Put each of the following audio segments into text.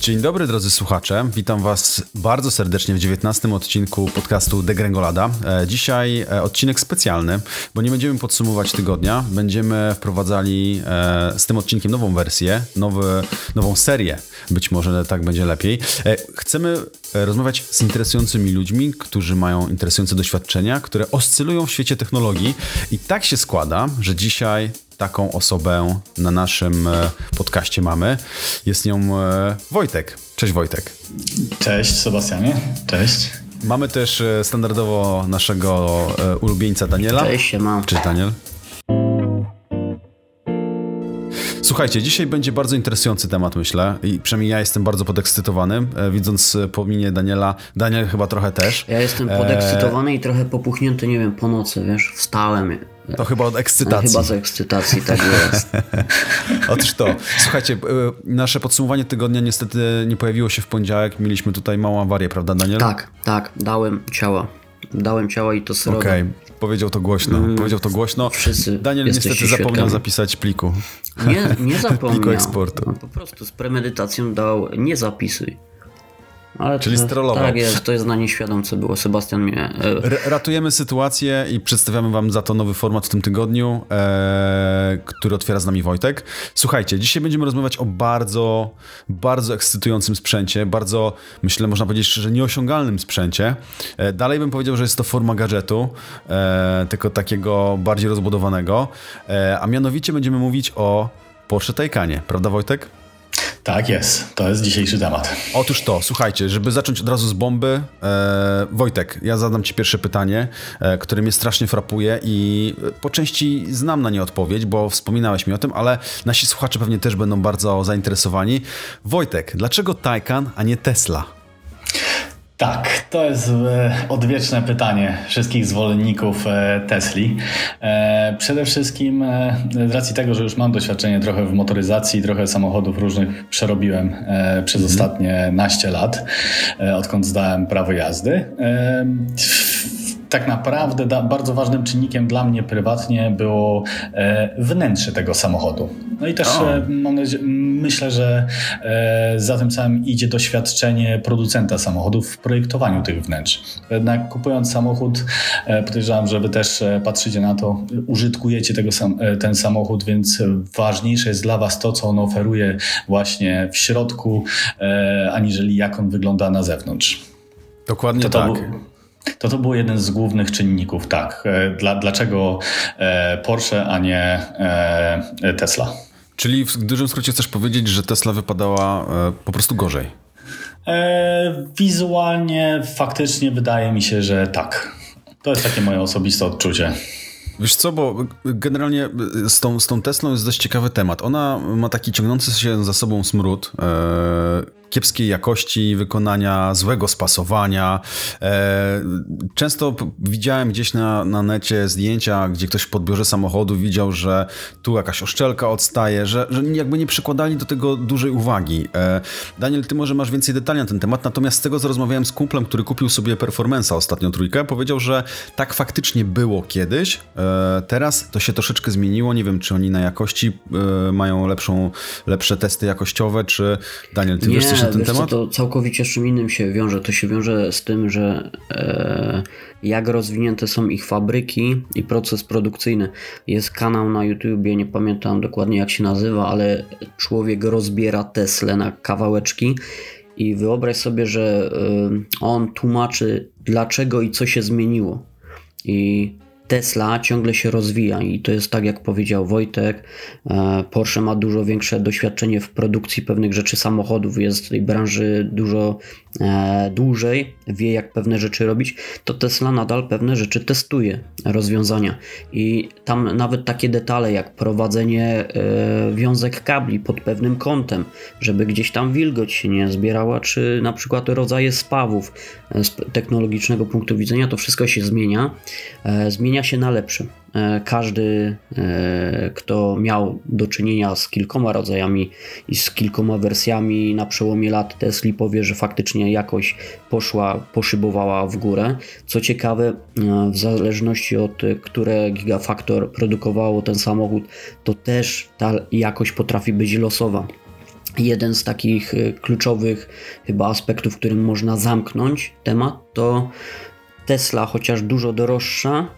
Dzień dobry drodzy słuchacze, witam was bardzo serdecznie w 19 odcinku podcastu Degrengolada. E, dzisiaj e, odcinek specjalny, bo nie będziemy podsumować tygodnia, będziemy wprowadzali e, z tym odcinkiem nową wersję, nowy, nową serię, być może tak będzie lepiej. Chcemy rozmawiać z interesującymi ludźmi, którzy mają interesujące doświadczenia, które oscylują w świecie technologii i tak się składa, że dzisiaj taką osobę na naszym e, podcaście mamy. Jest nią e, Wojtek. Cześć Wojtek. Cześć Sebastianie. Cześć. Mamy też e, standardowo naszego ulubieńca Daniela. Cześć, mam. Cześć Daniel. Słuchajcie, dzisiaj będzie bardzo interesujący temat, myślę. I przynajmniej ja jestem bardzo podekscytowany, widząc po minie Daniela. Daniel chyba trochę też. Ja jestem podekscytowany e... i trochę popuchnięty, nie wiem, po nocy, wiesz, wstałem. To chyba od ekscytacji. chyba z ekscytacji, tak jest. Otóż to. Słuchajcie, y, nasze podsumowanie tygodnia niestety nie pojawiło się w poniedziałek. Mieliśmy tutaj małą awarię, prawda Daniel? Tak, tak. Dałem ciała. Dałem ciała i to srogo. Okej, okay. powiedział to głośno. Mm, powiedział to głośno. Wszyscy Daniel niestety zapomniał zapisać pliku. Nie, nie zapomniał. pliku eksportu. Po prostu z premedytacją dał nie zapisuj. Ale Czyli to, strollował. Tak jest, to jest na nieświadom, co było. Sebastian mnie... E, ratujemy sytuację i przedstawiamy wam za to nowy format w tym tygodniu, e, który otwiera z nami Wojtek. Słuchajcie, dzisiaj będziemy rozmawiać o bardzo, bardzo ekscytującym sprzęcie, bardzo, myślę, można powiedzieć szczerze, nieosiągalnym sprzęcie. E, dalej bym powiedział, że jest to forma gadżetu, e, tylko takiego bardziej rozbudowanego, e, a mianowicie będziemy mówić o Porsche Taycanie, prawda Wojtek? Tak jest, to jest dzisiejszy temat. Otóż to, słuchajcie, żeby zacząć od razu z bomby, e, Wojtek, ja zadam Ci pierwsze pytanie, e, które mnie strasznie frapuje i po części znam na nie odpowiedź, bo wspominałeś mi o tym, ale nasi słuchacze pewnie też będą bardzo zainteresowani. Wojtek, dlaczego Taycan, a nie Tesla? Tak, to jest e, odwieczne pytanie wszystkich zwolenników e, Tesli. E, przede wszystkim z racji tego, że już mam doświadczenie trochę w motoryzacji, trochę samochodów różnych przerobiłem przez mhm. ostatnie naście lat, odkąd zdałem prawo jazdy tak naprawdę da, bardzo ważnym czynnikiem dla mnie prywatnie było e, wnętrze tego samochodu. No i też e, myślę, że e, za tym samym idzie doświadczenie producenta samochodów w projektowaniu tych wnętrz. Jednak kupując samochód, e, podejrzewam, że wy też e, patrzycie na to, użytkujecie tego sam, e, ten samochód, więc ważniejsze jest dla was to, co on oferuje właśnie w środku, aniżeli jak on wygląda na zewnątrz. Dokładnie to tak. To to to był jeden z głównych czynników, tak. E, dla, dlaczego e, Porsche, a nie e, Tesla? Czyli w dużym skrócie chcesz powiedzieć, że Tesla wypadała po prostu gorzej? Wizualnie faktycznie wydaje mi się, że tak. To jest takie moje osobiste odczucie. Wiesz co, bo generalnie z tą, z tą Teslą jest dość ciekawy temat. Ona ma taki ciągnący się za sobą smród kiepskiej jakości wykonania, złego spasowania. E, często widziałem gdzieś na, na necie zdjęcia, gdzie ktoś w podbiorze samochodu widział, że tu jakaś oszczelka odstaje, że, że jakby nie przykładali do tego dużej uwagi. E, Daniel, ty może masz więcej detali na ten temat, natomiast z tego, co rozmawiałem z kumplem, który kupił sobie Performance'a ostatnią trójkę, powiedział, że tak faktycznie było kiedyś, e, teraz to się troszeczkę zmieniło, nie wiem, czy oni na jakości mają lepszą, lepsze testy jakościowe, czy Daniel, ty nie. wiesz coś na ten temat? Co, to całkowicie z czym innym się wiąże. To się wiąże z tym, że e, jak rozwinięte są ich fabryki i proces produkcyjny. Jest kanał na YouTubie, nie pamiętam dokładnie jak się nazywa, ale człowiek rozbiera Tesla na kawałeczki i wyobraź sobie, że e, on tłumaczy dlaczego i co się zmieniło. I Tesla ciągle się rozwija i to jest tak, jak powiedział Wojtek. E, Porsche ma dużo większe doświadczenie w produkcji pewnych rzeczy samochodów, jest w tej branży dużo dłużej, wie jak pewne rzeczy robić. To Tesla nadal pewne rzeczy testuje, rozwiązania. I tam nawet takie detale jak prowadzenie e, wiązek kabli pod pewnym kątem, żeby gdzieś tam wilgoć się nie zbierała, czy na przykład rodzaje spawów z technologicznego punktu widzenia, to wszystko się. Zmienia zmienia się na lepsze. E, każdy, e, kto miał do czynienia z kilkoma rodzajami i z kilkoma wersjami na przełomie lat Tesla powie, że faktycznie jakoś poszła, poszybowała w górę. Co ciekawe, e, w zależności od które gigafaktor produkowało ten samochód, to też ta jakość potrafi być losowa. jeden z takich kluczowych chyba aspektów, którym można zamknąć temat, to Tesla, chociaż dużo droższa,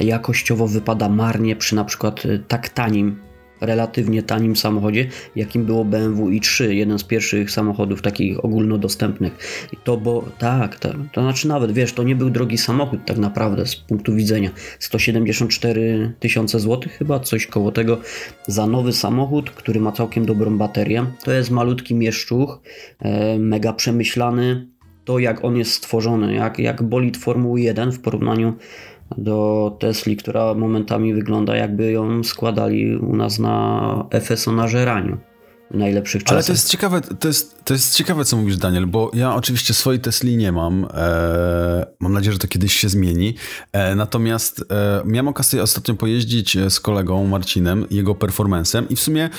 jakościowo wypada marnie przy na przykład y, tak tanim relatywnie tanim samochodzie, jakim było BMW i3, jeden z pierwszych samochodów takich ogólnodostępnych. I to bo tak, tak, to znaczy nawet, wiesz, to nie był drogi samochód tak naprawdę z punktu widzenia. 174 tysiące złotych chyba, coś koło tego za nowy samochód, który ma całkiem dobrą baterię. To jest malutki mieszczuch, e, mega przemyślany, to jak on jest stworzony, jak, jak bolid Formuły 1 w porównaniu do Tesli, która momentami wygląda jakby ją składali u nas na FSO na żeraniu najlepszych czasach. Ale to jest ciekawe, to jest, to jest ciekawe, co mówisz, Daniel, bo ja oczywiście swojej Tesli nie mam. E, mam nadzieję, że to kiedyś się zmieni. E, natomiast e, miałem okazję ostatnio pojeździć z kolegą Marcinem, jego performancem i w sumie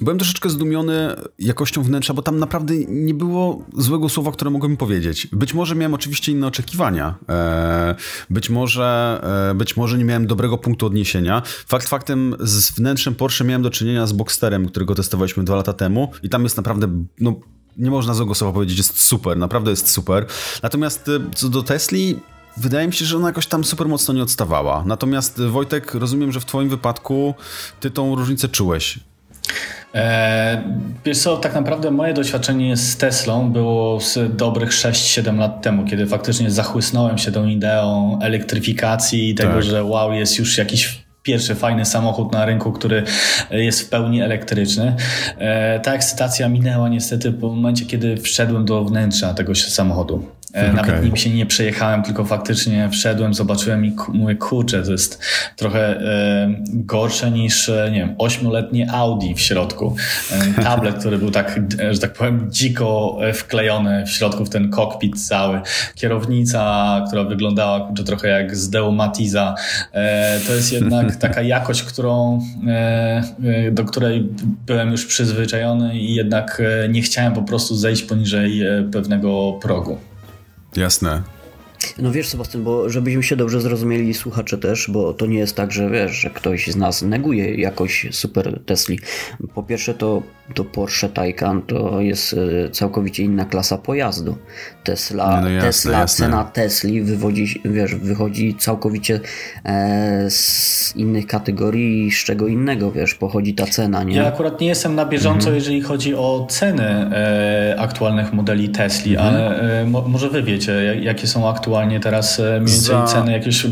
byłem troszeczkę zdumiony jakością wnętrza, bo tam naprawdę nie było złego słowa, które mogłem powiedzieć. Być może miałem oczywiście inne oczekiwania. E, być może, e, być może nie miałem dobrego punktu odniesienia. Fakt faktem z wnętrzem Porsche miałem do czynienia z Boxsterem, którego testowaliśmy dwa lata temu i tam jest naprawdę, no nie można złego słowa powiedzieć, jest super, naprawdę jest super. Natomiast e, co do Tesli, Wydaje mi się, że ona jakoś tam super mocno nie odstawała. Natomiast Wojtek, rozumiem, że w Twoim wypadku Ty tą różnicę czułeś. E, wiesz co, tak naprawdę moje doświadczenie z Teslą było z dobrych 6-7 lat temu, kiedy faktycznie zachłysnąłem się tą ideą elektryfikacji i tego, tak. że wow, jest już jakiś pierwszy fajny samochód na rynku, który jest w pełni elektryczny. E, ta ekscytacja minęła niestety w momencie, kiedy wszedłem do wnętrza tego samochodu. Okay. Nawet nim się nie przejechałem, tylko faktycznie wszedłem, zobaczyłem i mówię, kurczę, to jest trochę e, gorsze niż, e, nie wiem, ośmioletnie Audi w środku. E, tablet, który był tak, e, że tak powiem, dziko wklejony w środku w ten kokpit cały. Kierownica, która wyglądała kurczę, trochę jak z Deo Matiza. E, to jest jednak taka jakość, którą, e, do której byłem już przyzwyczajony i jednak nie chciałem po prostu zejść poniżej pewnego progu. Jasne. No wiesz Sebastian, bo żebyśmy się dobrze zrozumieli słuchacze też, bo to nie jest tak, że wiesz, że ktoś z nas neguje jakoś super Tesli. Po pierwsze to, to Porsche Taycan to jest e, całkowicie inna klasa pojazdu. Tesla, no jasne, Tesla jasne. cena Tesli wywodzi, wiesz, wychodzi całkowicie e, z innych kategorii i z czego innego, wiesz, pochodzi ta cena, nie? Ja akurat nie jestem na bieżąco, mhm. jeżeli chodzi o ceny e, aktualnych modeli Tesli, mhm. ale e, mo, może wy wiecie, jakie są aktualne aktualnie teraz e, mniej Za... ceny jakiegoś e,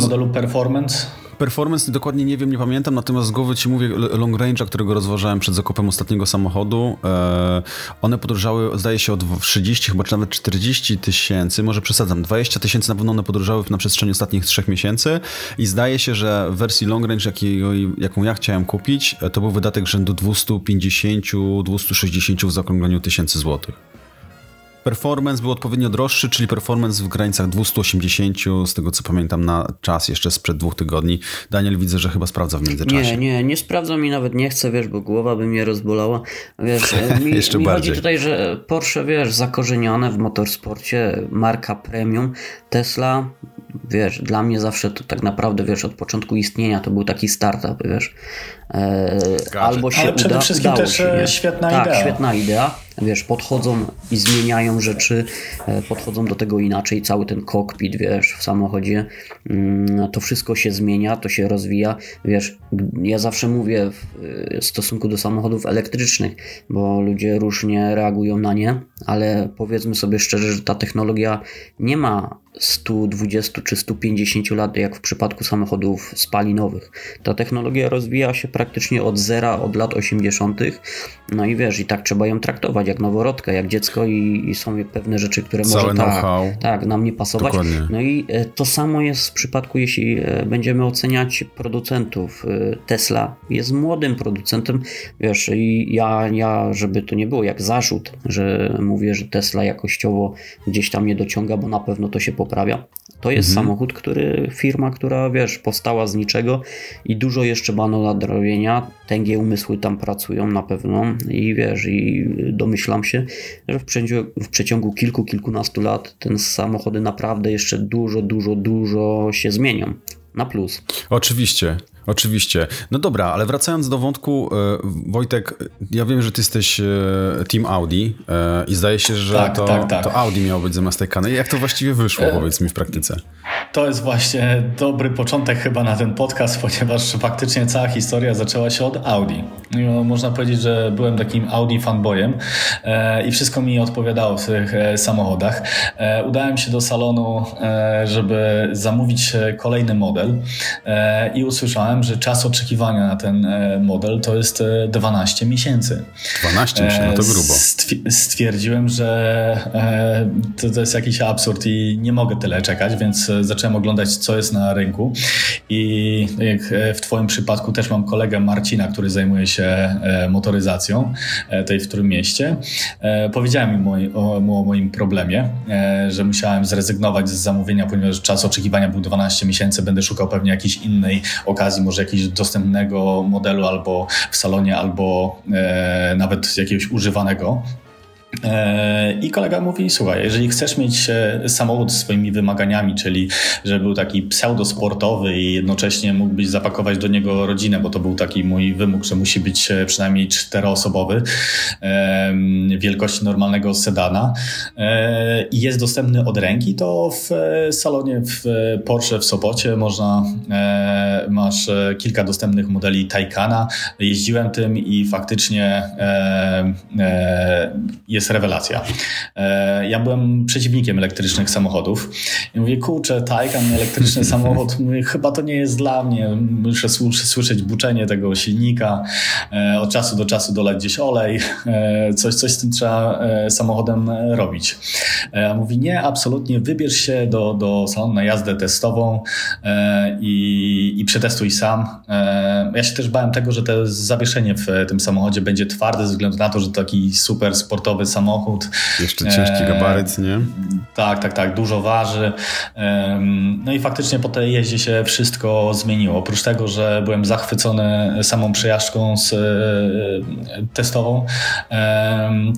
modelu performance? Performance dokładnie nie wiem, nie pamiętam, natomiast z głowy ci mówię long range'a, którego rozważałem przed zakupem ostatniego samochodu. E, one podróżały, zdaje się, od 30, chyba czy nawet 40 tysięcy, może przesadzam, 20 tysięcy na pewno one podróżały na przestrzeni ostatnich trzech miesięcy i zdaje się, że w wersji long range, jakiego, jaką ja chciałem kupić, to był wydatek rzędu 250-260 w zaokrągleniu tysięcy złotych. Performance był odpowiednio droższy, czyli performance w granicach 280, z tego co pamiętam na czas jeszcze sprzed dwóch tygodni. Daniel widzę, że chyba sprawdza w międzyczasie. Nie, nie, nie sprawdzam i nawet nie chcę, wiesz, bo głowa by mnie rozbolała. Wiesz, mi, jeszcze mi bardziej. chodzi tutaj, że Porsche, wiesz, zakorzenione w motorsporcie, marka premium, Tesla, wiesz, dla mnie zawsze to tak naprawdę, wiesz, od początku istnienia to był taki startup, wiesz. E, albo się Ale przede uda, wszystkim też się, e, świetna tak, idea. Tak, świetna idea wiesz, podchodzą i zmieniają rzeczy, e, podchodzą do tego inaczej, cały ten kokpit, wiesz, w samochodzie, mm, to wszystko się zmienia, to się rozwija, wiesz, ja zawsze mówię w stosunku do samochodów elektrycznych, bo ludzie różnie reagują na nie, ale powiedzmy sobie szczerze, że ta technologia nie ma 120 czy 150 lat, jak w przypadku samochodów spalinowych. Ta technologia rozwija się praktycznie od zera, od lat 80. No i wiesz, i tak trzeba ją traktować jak noworodkę, jak dziecko i, i są pewne rzeczy, które Całe może tak, tak, nam nie pasować. Dokładnie. No i e, to samo jest w przypadku, jeśli e, będziemy oceniać producentów. E, Tesla jest młodym producentem, wiesz, i ja, ja, żeby to nie było jak zarzut, że mówię, że Tesla jakościowo gdzieś tam nie dociąga, bo na pewno to się poprawia. To jest mhm. samochód, który firma, która wiesz, powstała z niczego i dużo jeszcze ma do nadrobienia. Tęgie umysły tam pracują na pewno i wiesz, i domyślam się, że w przeciągu, w przeciągu kilku, kilkunastu lat ten samochody naprawdę jeszcze dużo, dużo, dużo się zmienią na plus. Oczywiście. Oczywiście. No dobra, ale wracając do wątku, e, Wojtek, ja wiem, że ty jesteś e, Team Audi e, i zdaje się, że tak, to, tak, tak. to Audi miało być zamiast Taycana. Jak to właściwie wyszło, powiedz mi w praktyce? To jest właśnie dobry początek chyba na ten podcast, ponieważ faktycznie cała historia zaczęła się od Audi. Można powiedzieć, że byłem takim Audi fanboyem i wszystko mi odpowiadało w tych samochodach. Udałem się do salonu, żeby zamówić kolejny model i usłyszałem, że czas oczekiwania na ten e, model to jest 12 e, miesięcy. 12 miesięcy, no to grubo. Stwierdziłem, że e, to, to jest jakiś absurd i nie mogę tyle czekać, więc zacząłem oglądać, co jest na rynku. I jak w Twoim przypadku też mam kolegę Marcina, który zajmuje się motoryzacją tej w którym mieście. Powiedziałem mu o, mu o moim problemie, że musiałem zrezygnować z zamówienia, ponieważ czas oczekiwania był 12 miesięcy. Będę szukał pewnie jakiejś innej okazji, może jakiegoś dostępnego modelu albo w salonie, albo e, nawet jakiegoś używanego. E, I kolega mówi: Słuchaj, jeżeli chcesz mieć e, samochód z swoimi wymaganiami, czyli żeby był taki pseudosportowy i jednocześnie mógłbyś zapakować do niego rodzinę, bo to był taki mój wymóg, że musi być e, przynajmniej czteroosobowy, wielkości normalnego sedana i jest dostępny od ręki, to w salonie w Porsche w Sopocie można, masz kilka dostępnych modeli Taycana. Jeździłem tym i faktycznie jest jest rewelacja. E, ja byłem przeciwnikiem elektrycznych samochodów i mówię, kurczę, Taycan, elektryczny samochód, mówię, chyba to nie jest dla mnie. Muszę słyszeć buczenie tego silnika, e, od czasu do czasu dolać gdzieś olej, e, coś, coś z tym trzeba samochodem robić. Mówi, nie, absolutnie, wybierz się do, do salonu na jazdę testową i, i przetestuj sam. Ja się też bałem tego, że to zawieszenie w tym samochodzie będzie twarde ze względu na to, że to taki super sportowy samochód. Jeszcze ciężki e, gabaryt, nie? Tak, tak, tak, dużo waży. No i faktycznie po tej jeździe się wszystko zmieniło. Oprócz tego, że byłem zachwycony samą przejażdżką z, e, testową,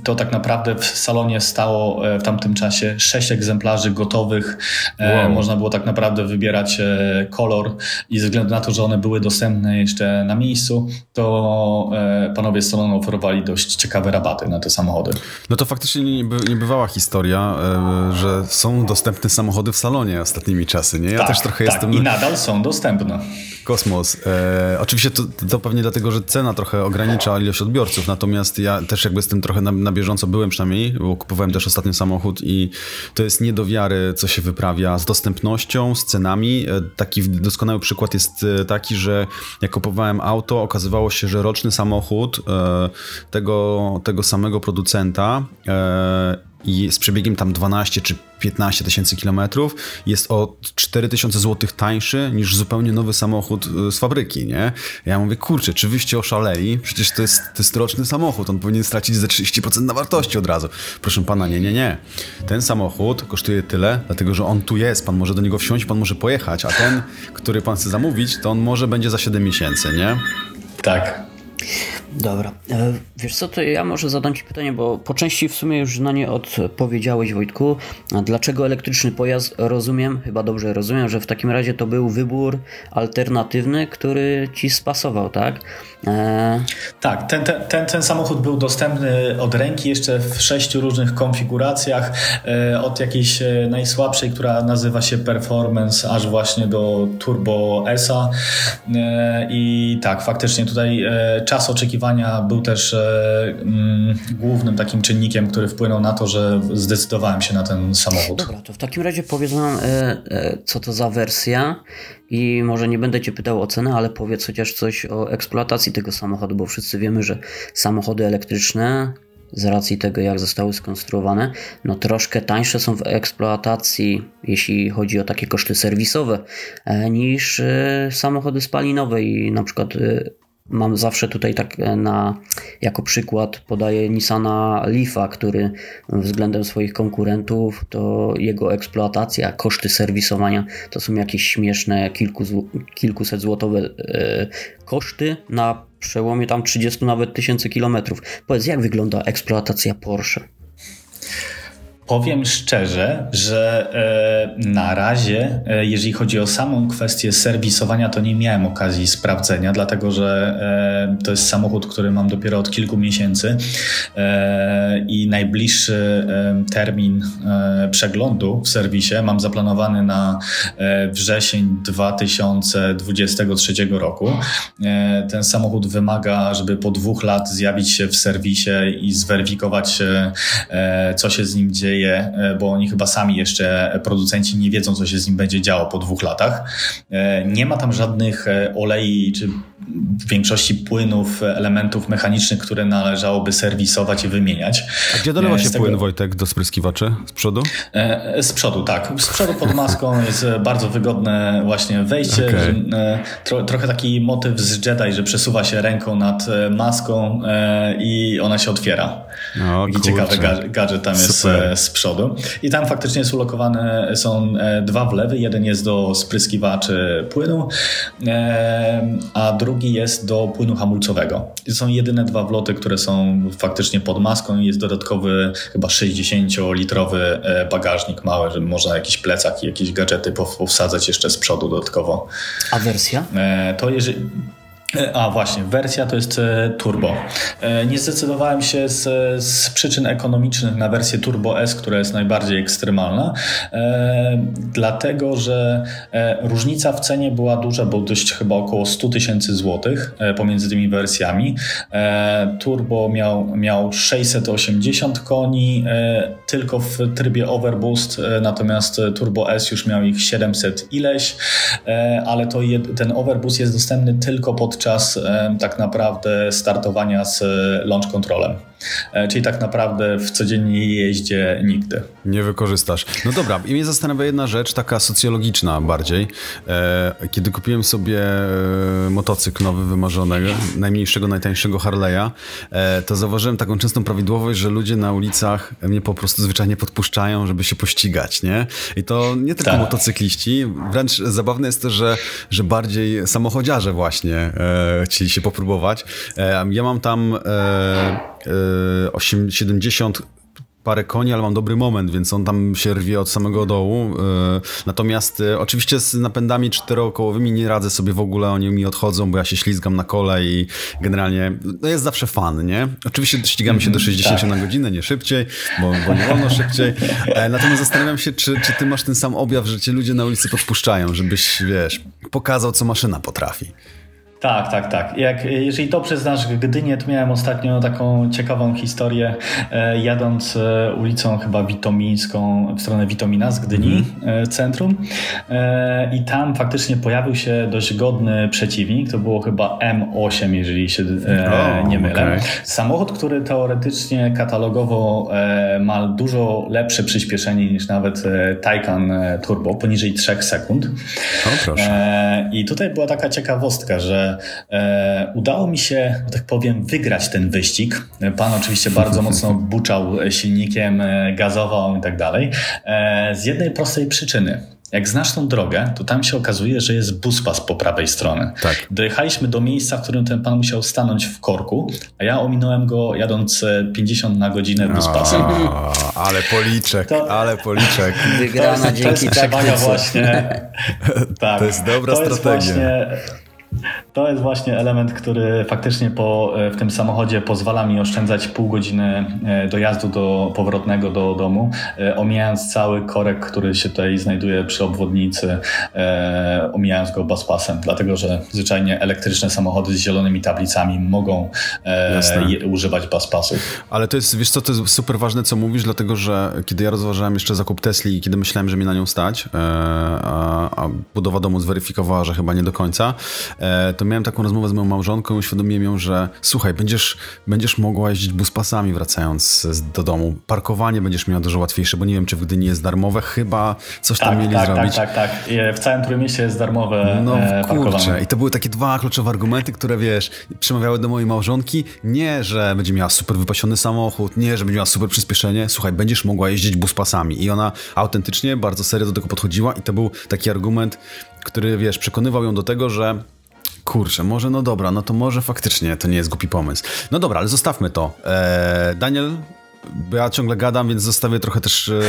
to tak naprawdę w salonie stało e, w tamtym czasie sześć egzemplarzy gotowych. Wow. Można było tak naprawdę wybierać kolor i ze względu na to, że one były dostępne jeszcze na miejscu, to panowie z salonu oferowali dość ciekawe rabaty na te samochody. No to faktycznie nie, nie bywała historia, e, że są dostępne samochody w salonie ostatnimi czasy, nie? Ja tak, też trochę tak, jestem... i nadal są dostępne. Kosmos. E, oczywiście to, to pewnie dlatego, że cena trochę ogranicza ilość odbiorców, natomiast ja też jakby z tym trochę na, na bieżąco byłem przynajmniej, bo kupowałem też ostatnio samochód i to jest nie do wiary, co się wyprawia z dostępnością, z cenami. E, taki doskonały przykład jest e, taki, że jak kupowałem auto, okazywało się, że roczny samochód tego, tego samego producenta e, i z przebiegiem tam 12 czy 15 tysięcy kilometrów jest o 4 tysiące złotych tańszy niż zupełnie nowy samochód y, z fabryki, nie? Ja mówię, kurczę, czy wyście oszaleli? Przecież to jest, to jest roczny samochód, on powinien stracić ze 30% na wartości od razu. Proszę pana, nie, nie, nie. Ten samochód kosztuje tyle, dlatego że on tu jest, pan może do niego wsiąść, pan może pojechać, a ten, który pan chce zamówić, to on może będzie za 7 miesięcy, nie? Tak. Dobra. E, wiesz co, to ja może zadam Ci pytanie, bo po części w sumie już na nie odpowiedziałeś, Wojtku. Dlaczego elektryczny pojazd? Rozumiem, chyba dobrze rozumiem, że w takim razie to był wybór alternatywny, który Ci spasował, tak? E... Tak, ten, ten, ten, ten samochód był dostępny od ręki jeszcze w sześciu różnych konfiguracjach, e, od jakiejś e, najsłabszej, która nazywa się Performance, aż właśnie do Turbo ESA. E, I tak, faktycznie tutaj czas oczekiwania był też e, mm, głównym takim czynnikiem, który wpłynął na to, że zdecydowałem się na ten samochód. Dobra, to w takim razie powiedz nam, co to za wersja i może nie będę Cię pytał o cenę, ale powiedz chociaż coś o eksploatacji tego samochodu, bo wszyscy wiemy, że samochody elektryczne z racji tego, jak zostały skonstruowane, no troszkę tańsze są w eksploatacji, jeśli chodzi o takie koszty serwisowe, niż samochody spalinowe i na przykład Mam zawsze tutaj tak e, na, jako przykład podaję Nissana Leafa, który względem swoich konkurentów to jego eksploatacja, koszty serwisowania to są jakieś śmieszne kilku, kilkuset złotowe e, koszty na przełomie tam 30 nawet tysięcy kilometrów. Powiedz, jak wygląda eksploatacja Porsche? Powiem szczerze, że e, na razie, e, jeżeli chodzi o samą kwestię serwisowania, to nie miałem okazji sprawdzenia, dlatego że e, to jest samochód, który mam dopiero od kilku miesięcy i najbliższy termin przeglądu w serwisie mam zaplanowany na wrzesień 2023 roku. Ten samochód wymaga, żeby po dwóch lat zjawić się w serwisie i zweryfikować, co się z nim dzieje e, bo oni chyba sami jeszcze, producenci, nie wiedzą, co się z nim będzie działo po dwóch latach. E, nie ma tam żadnych e, olei czy większości płynów, elementów mechanicznych, które należałoby serwisować i wymieniać. A gdzie dolewa się tego... płyn, Wojtek, do spryskiwaczy? Z przodu? Z przodu, tak. Z przodu pod maską jest bardzo wygodne właśnie wejście. Okay. Tro, trochę taki motyw z Jedi, że przesuwa się ręką nad maską i ona się otwiera. No, Taki ciekawy gadżet tam jest Super. z przodu. I tam faktycznie jest ulokowane, są e, dwa wlewy. Jeden jest do spryskiwaczy płynu, e, a drugi jest do płynu hamulcowego. Są jedyne dwa wloty, które są faktycznie pod maską i jest dodatkowy chyba 60-litrowy e, bagażnik mały, żeby można jakiś plecak i jakieś gadżety powsadzać jeszcze z przodu dodatkowo. A wersja? To jeżeli... E, a właśnie, wersja to jest e, turbo. E, nie zdecydowałem się z, z, przyczyn ekonomicznych na wersję Turbo S, która jest najbardziej ekstremalna, dlatego że różnica w cenie była duża, bo dość chyba około 100 tysięcy złotych pomiędzy tymi wersjami. Turbo miał, miał 680 koni tylko w trybie Overboost, natomiast Turbo S już miał ich 700 ileś, ale to jed, ten Overboost jest dostępny tylko pod podczas tak naprawdę startowania z launch controlem. E, czyli tak naprawdę w codziennej jeździe nigdy. Nie wykorzystasz. No dobra, i mnie zastanawia jedna rzecz, taka socjologiczna bardziej. E, kiedy kupiłem sobie e, motocykl nowy, wymarzonego, najmniejszego, najtańszego Harley'a, to zauważyłem taką częstą prawidłowość, że ludzie na ulicach mnie po prostu zwyczajnie podpuszczają, żeby się pościgać, nie? I to nie tylko tak. motocykliści, wręcz zabawne jest to, że, że bardziej samochodziarze właśnie e, chcieli się popróbować. E, ja mam tam e, 70 parę koni, ale mam dobry moment, więc on tam się rwie od samego dołu. E, natomiast e, oczywiście z napędami czterookołowymi nie radzę sobie w ogóle, oni mi odchodzą, bo ja się ślizgam na kole i generalnie no jest zawsze fan, nie? Oczywiście ścigamy się do 60 mhm, tak. na godzinę, nie szybciej, bo, bo nie wolno szybciej. E, natomiast zastanawiam się, czy, czy ty masz ten sam objaw, że cię ludzie na ulicy podpuszczają, żebyś, wiesz, pokazał, co maszyna potrafi. Tak, tak, tak. Jak, jeżeli to przyznasz Gdynię, to miałem ostatnio taką ciekawą historię, e, jadąc e, ulicą chyba Witomińską w stronę Witomina z Gdyni, mm. centrum i tam faktycznie pojawił się dość godny przeciwnik, to było chyba M8, jeżeli się e, nie mylę. Okay. Samochód, który teoretycznie katalogowo ma dużo lepsze przyspieszenie niż nawet Taycan Turbo, poniżej 3 sekund. O, proszę. I tutaj była taka ciekawostka, że e, udało mi się, tak powiem, wygrać ten wyścig. Pan oczywiście bardzo mocno buczał silnikiem, e, gazował i tak dalej. E, z jednej prostej przyczyny. Jak znasz tą drogę, to tam się okazuje, że jest buspas po prawej stronie. Tak. Dojechaliśmy do miejsca, w którym ten pan musiał stanąć w korku, a ja ominąłem go jadąc 50 na godzinę buspasem. ale policzek, to, ale policzek. Wygrana to jest, dzięki to jest właśnie. tak, to jest dobra to strategia. Jest właśnie, to jest właśnie element, który faktycznie po, e, w tym samochodzie pozwala mi oszczędzać pół godziny e, dojazdu do powrotnego do domu, e, omijając cały korek, który się tutaj znajduje przy obwodnicy, omijając go baspasem, dlatego że zwyczajnie elektryczne samochody z zielonymi tablicami mogą używać baspasów. Ale to jest, wiesz co, to jest super ważne, co mówisz, dlatego że kiedy ja rozważałem jeszcze zakup Tesli i kiedy myślałem, że mi na nią stać, a, a budowa domu zweryfikowała, że chyba nie do końca, to miałem taką rozmowę z moją małżonką i uświadomiłem ją, że słuchaj, będziesz, będziesz mogła jeździć buspasami wracając do domu. Parkowanie będziesz miała dużo łatwiejsze, bo nie wiem, czy w Gdyni jest darmowe. Chyba coś tak, tam mieli tak, zrobić. Tak, tak, tak. W całym Trójmieście jest darmowe No e, kurczę. I to były takie dwa kluczowe argumenty, które wiesz, przemawiały do mojej małżonki. Nie, że będzie miała super wypasiony samochód, nie, że będzie miała super przyspieszenie. Słuchaj, będziesz mogła jeździć buspasami. I ona autentycznie bardzo serio do tego podchodziła i to był taki argument, który, wiesz, przekonywał ją do tego, że kurczę, może no dobra, no to może faktycznie to nie jest głupi pomysł. No dobra, ale zostawmy to. Eee, Daniel, ja ciągle gadam, więc zostawię trochę też e,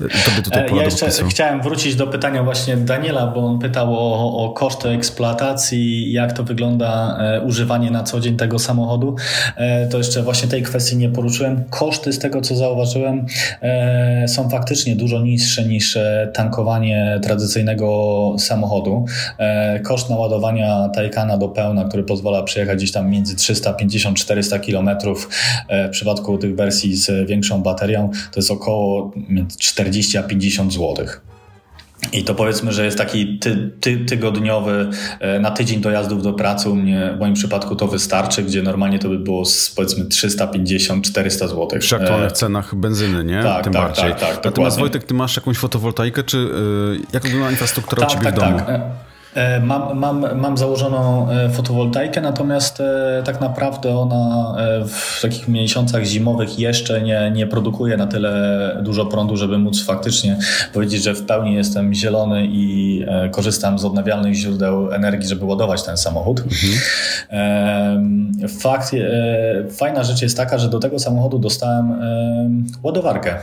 tobie tutaj pole Ja jeszcze chciałem wrócić do pytania właśnie Daniela, bo on pytał o, o koszty eksploatacji, jak to wygląda e, używanie na co dzień tego samochodu. E, to jeszcze właśnie tej kwestii nie poruszyłem. Koszty z tego, co zauważyłem, e, są faktycznie dużo niższe niż e, tankowanie tradycyjnego samochodu. E, koszt naładowania Taycana do pełna, który pozwala przejechać gdzieś tam między 350-400 km w przypadku tych wersji z większą baterią, to jest około między 40 a 50 zł. I to powiedzmy, że jest taki ty, ty, tygodniowy, e, na tydzień dojazdów do pracy u mnie, w moim przypadku to wystarczy, gdzie normalnie to by było z, powiedzmy 350-400 zł. Przy aktualnych cenach benzyny, nie? tak, Tym tak, bardziej. tak, tak, Natomiast dokładnie. Wojtek, ty masz jakąś fotowoltaikę, czy yy, jak wygląda infrastruktura u tak, ciebie tak, w domu? tak. E, Mam, mam, mam założoną e, fotowoltaikę, natomiast e, tak naprawdę ona w takich miesiącach zimowych jeszcze nie, nie produkuje na tyle dużo prądu, żeby móc faktycznie powiedzieć, że w pełni jestem zielony i korzystam z odnawialnych źródeł energii, żeby ładować ten samochód. Em, Fakt, fajna rzecz jest taka, że do tego samochodu dostałem em, ładowarkę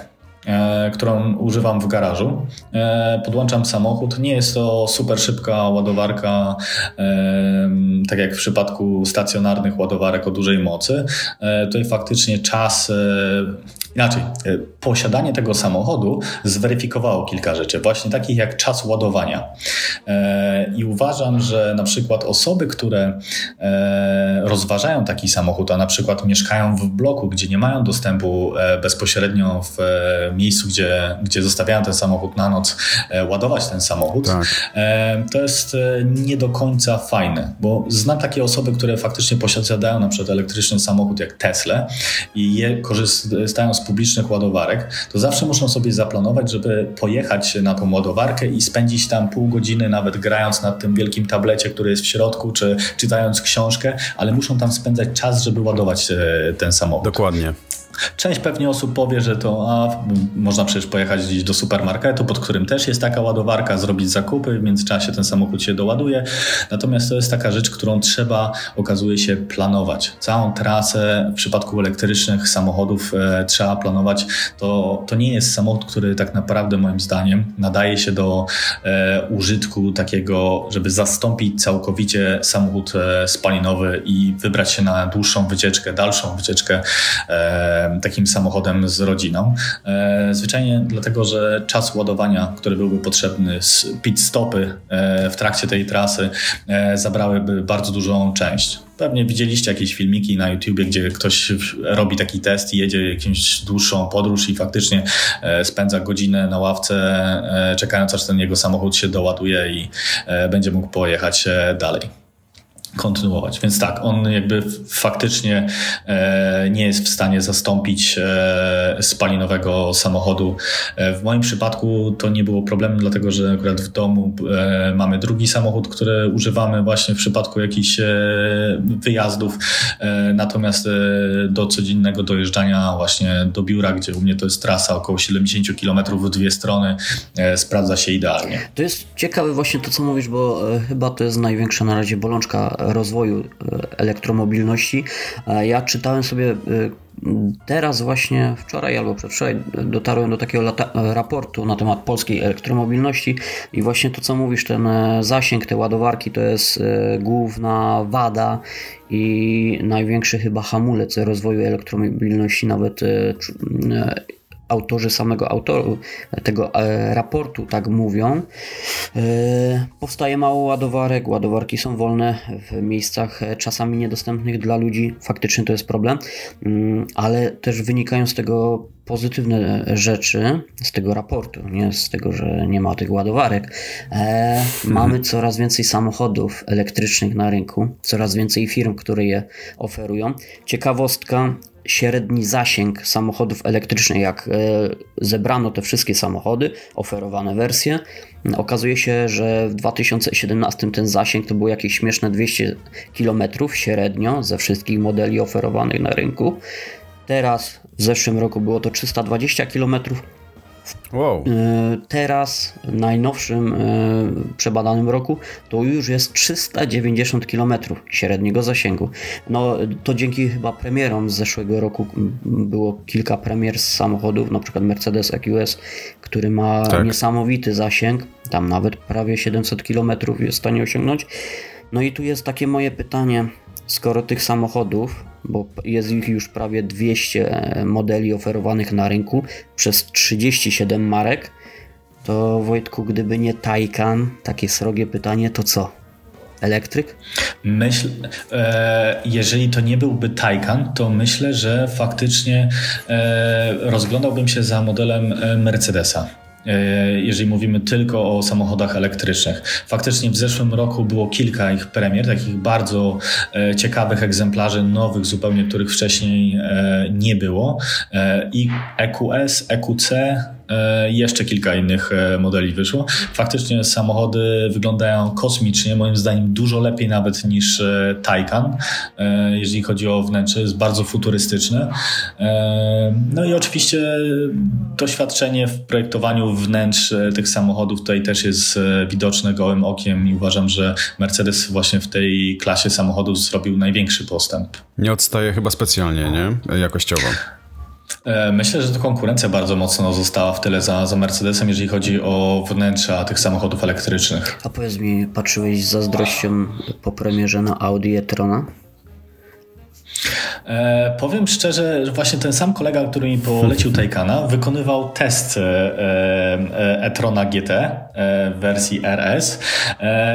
którą używam w garażu. E, Podłączam samochód. Nie jest to super szybka ładowarka, em, tak jak w przypadku stacjonarnych ładowarek o dużej mocy. E, Tutaj faktycznie czas, e, inaczej, e, posiadanie tego samochodu zweryfikowało kilka rzeczy, właśnie takich jak czas ładowania. E, I uważam, że na przykład osoby, które e, rozważają taki samochód, a na przykład mieszkają w bloku, gdzie nie mają dostępu bezpośrednio w miejscu, gdzie, gdzie zostawiają ten samochód na noc, ładować ten samochód, Tak. to jest nie do końca fajne, bo znam takie osoby, które faktycznie posiadają na przykład elektryczny samochód jak Tesla i je korzystają z publicznych ładowarek, to zawsze muszą sobie zaplanować, żeby pojechać na tą ładowarkę i spędzić tam pół godziny nawet grając na tym wielkim tablecie, który jest w środku, czy czytając książkę, ale muszą tam spędzać czas, żeby ładować e, ten samochód. Dokładnie. Część pewnie osób powie, że to a, można przecież pojechać gdzieś do supermarketu, pod którym też jest taka ładowarka, zrobić zakupy, w międzyczasie ten samochód się doładuje. Natomiast to jest taka rzecz, którą trzeba, okazuje się, planować. Całą trasę w przypadku elektrycznych samochodów e, trzeba planować. To, to nie jest samochód, który tak naprawdę moim zdaniem nadaje się do e, użytku takiego, żeby zastąpić całkowicie samochód e, spalinowy i wybrać się na dłuższą wycieczkę, dalszą wycieczkę e, takim samochodem z rodziną. E, zwyczajnie dlatego, że czas ładowania, który byłby potrzebny, pit stopy e, w trakcie tej trasy e, zabrałyby bardzo dużą część. Pewnie widzieliście jakieś filmiki na YouTubie, gdzie ktoś robi taki test i jedzie jakąś dłuższą podróż i faktycznie spędza godzinę na ławce, czekając aż ten jego samochód się doładuje i będzie mógł pojechać dalej kontynuować. Więc tak, on jakby faktycznie e, nie jest w stanie zastąpić e, spalinowego samochodu. E, w moim przypadku to nie było problemem, dlatego że akurat w domu e, mamy drugi samochód, który używamy właśnie w przypadku jakichś e, wyjazdów. E, natomiast do codziennego dojeżdżania właśnie do biura, gdzie u mnie to jest trasa około 70 km w dwie strony, sprawdza się idealnie. To jest ciekawe właśnie to, co mówisz, bo chyba to jest największa na razie bolączka rozwoju e, elektromobilności. Ja czytałem sobie e, teraz właśnie, wczoraj albo przedwczoraj, dotarłem do takiego raportu na temat polskiej elektromobilności i właśnie to, co mówisz, ten e, zasięg, te ładowarki to jest główna wada i największy chyba hamulec rozwoju elektromobilności, nawet autorzy samego autoru tego e, raportu tak mówią. E, powstaje mało ładowarek, ładowarki są wolne w miejscach e, czasami niedostępnych dla ludzi. Faktycznie to jest problem, Mm, ale też wynikają z tego pozytywne rzeczy z tego raportu, nie z tego, że nie ma tych ładowarek. E, mamy coraz więcej samochodów elektrycznych na rynku, coraz więcej firm, które je oferują. Ciekawostka, średni zasięg samochodów elektrycznych, jak e, zebrano te wszystkie samochody, oferowane wersje, okazuje się, że w 2017 ten zasięg to było jakieś śmieszne 200 km średnio ze wszystkich modeli oferowanych na rynku. Teraz w zeszłym roku było to 320 km. Wow. Teraz, najnowszym przebadanym roku, to już jest 390 km średniego zasięgu. No to dzięki chyba premierom z zeszłego roku było kilka premier z samochodów, na przykład Mercedes EQS, który ma tak. niesamowity zasięg, tam nawet prawie 700 km jest w stanie osiągnąć. No i tu jest takie moje pytanie, skoro tych samochodów, bo jest ich już prawie 200 modeli oferowanych na rynku przez 37 marek, to Wojtku, gdyby nie Taycan, takie srogie pytanie, to co? Elektryk? Myśl, e, jeżeli to nie byłby Taycan, to myślę, że faktycznie e, rozglądałbym się za modelem e, Mercedesa. E, jeżeli mówimy tylko o samochodach elektrycznych. Faktycznie w zeszłym roku było kilka ich premier, takich bardzo e, ciekawych egzemplarzy, nowych zupełnie, których wcześniej e, nie było. I EQS, EQC, jeszcze kilka innych e, modeli wyszło. Faktycznie samochody wyglądają kosmicznie, moim zdaniem dużo lepiej nawet niż e, Taycan, jeżeli chodzi o wnętrze, jest bardzo futurystyczne. No i oczywiście doświadczenie w projektowaniu wnętrz tych samochodów tutaj też jest widoczne gołym okiem i uważam, że Mercedes właśnie w tej klasie samochodów zrobił największy postęp. Nie odstaje chyba specjalnie, nie? Jakościowo. E, myślę, że to konkurencja bardzo mocno została w tyle za, za Mercedesem, jeżeli chodzi o wnętrza tych samochodów elektrycznych. A powiedz mi, patrzyłeś z zazdrością po premierze na Audi e-trona? E, powiem szczerze, że właśnie ten sam kolega, który mi polecił Taycana, wykonywał test e, e, e-trona GT e, w wersji RS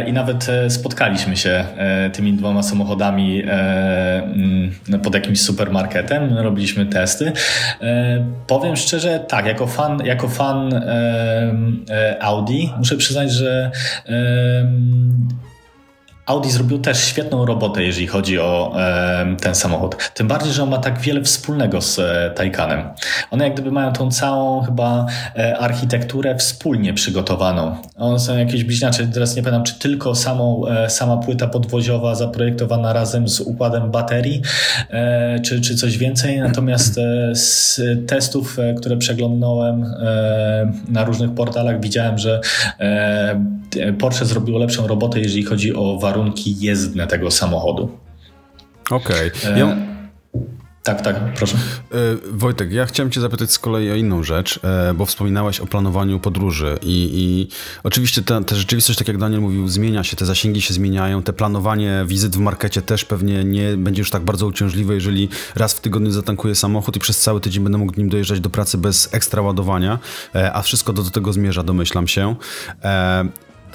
i nawet spotkaliśmy się tymi dwoma samochodami mm, pod jakimś supermarketem, robiliśmy testy. Powiem szczerze, tak, jako fan, jako fan Audi muszę przyznać, że Audi zrobił też świetną robotę, jeżeli chodzi o e, ten samochód. Tym bardziej, że on ma tak wiele wspólnego z e, Taycanem. One jak gdyby mają tą całą chyba e, architekturę wspólnie przygotowaną. One są jakieś bliźniacze, teraz nie pamiętam, czy tylko samą, e, sama płyta podwoziowa zaprojektowana razem z układem baterii, e, czy, czy coś więcej. Natomiast e, z testów, które przeglądnąłem na różnych portalach, widziałem, że Porsche zrobiło lepszą robotę, jeżeli chodzi o warunki warunki jezdne tego samochodu. Okej. Okay. Ja... Tak, tak, proszę. E, Wojtek, ja chciałem Cię zapytać z kolei o inną rzecz, e, bo wspominałeś o planowaniu podróży i, i oczywiście ta, ta, rzeczywistość, tak jak Daniel mówił, zmienia się, te zasięgi się zmieniają, te planowanie wizyt w markecie też pewnie nie będzie już tak bardzo uciążliwe, jeżeli raz w tygodniu zatankuję samochód i przez cały tydzień będę mógł nim dojeżdżać do pracy bez ekstra ładowania, e, a wszystko do, do tego zmierza, domyślam się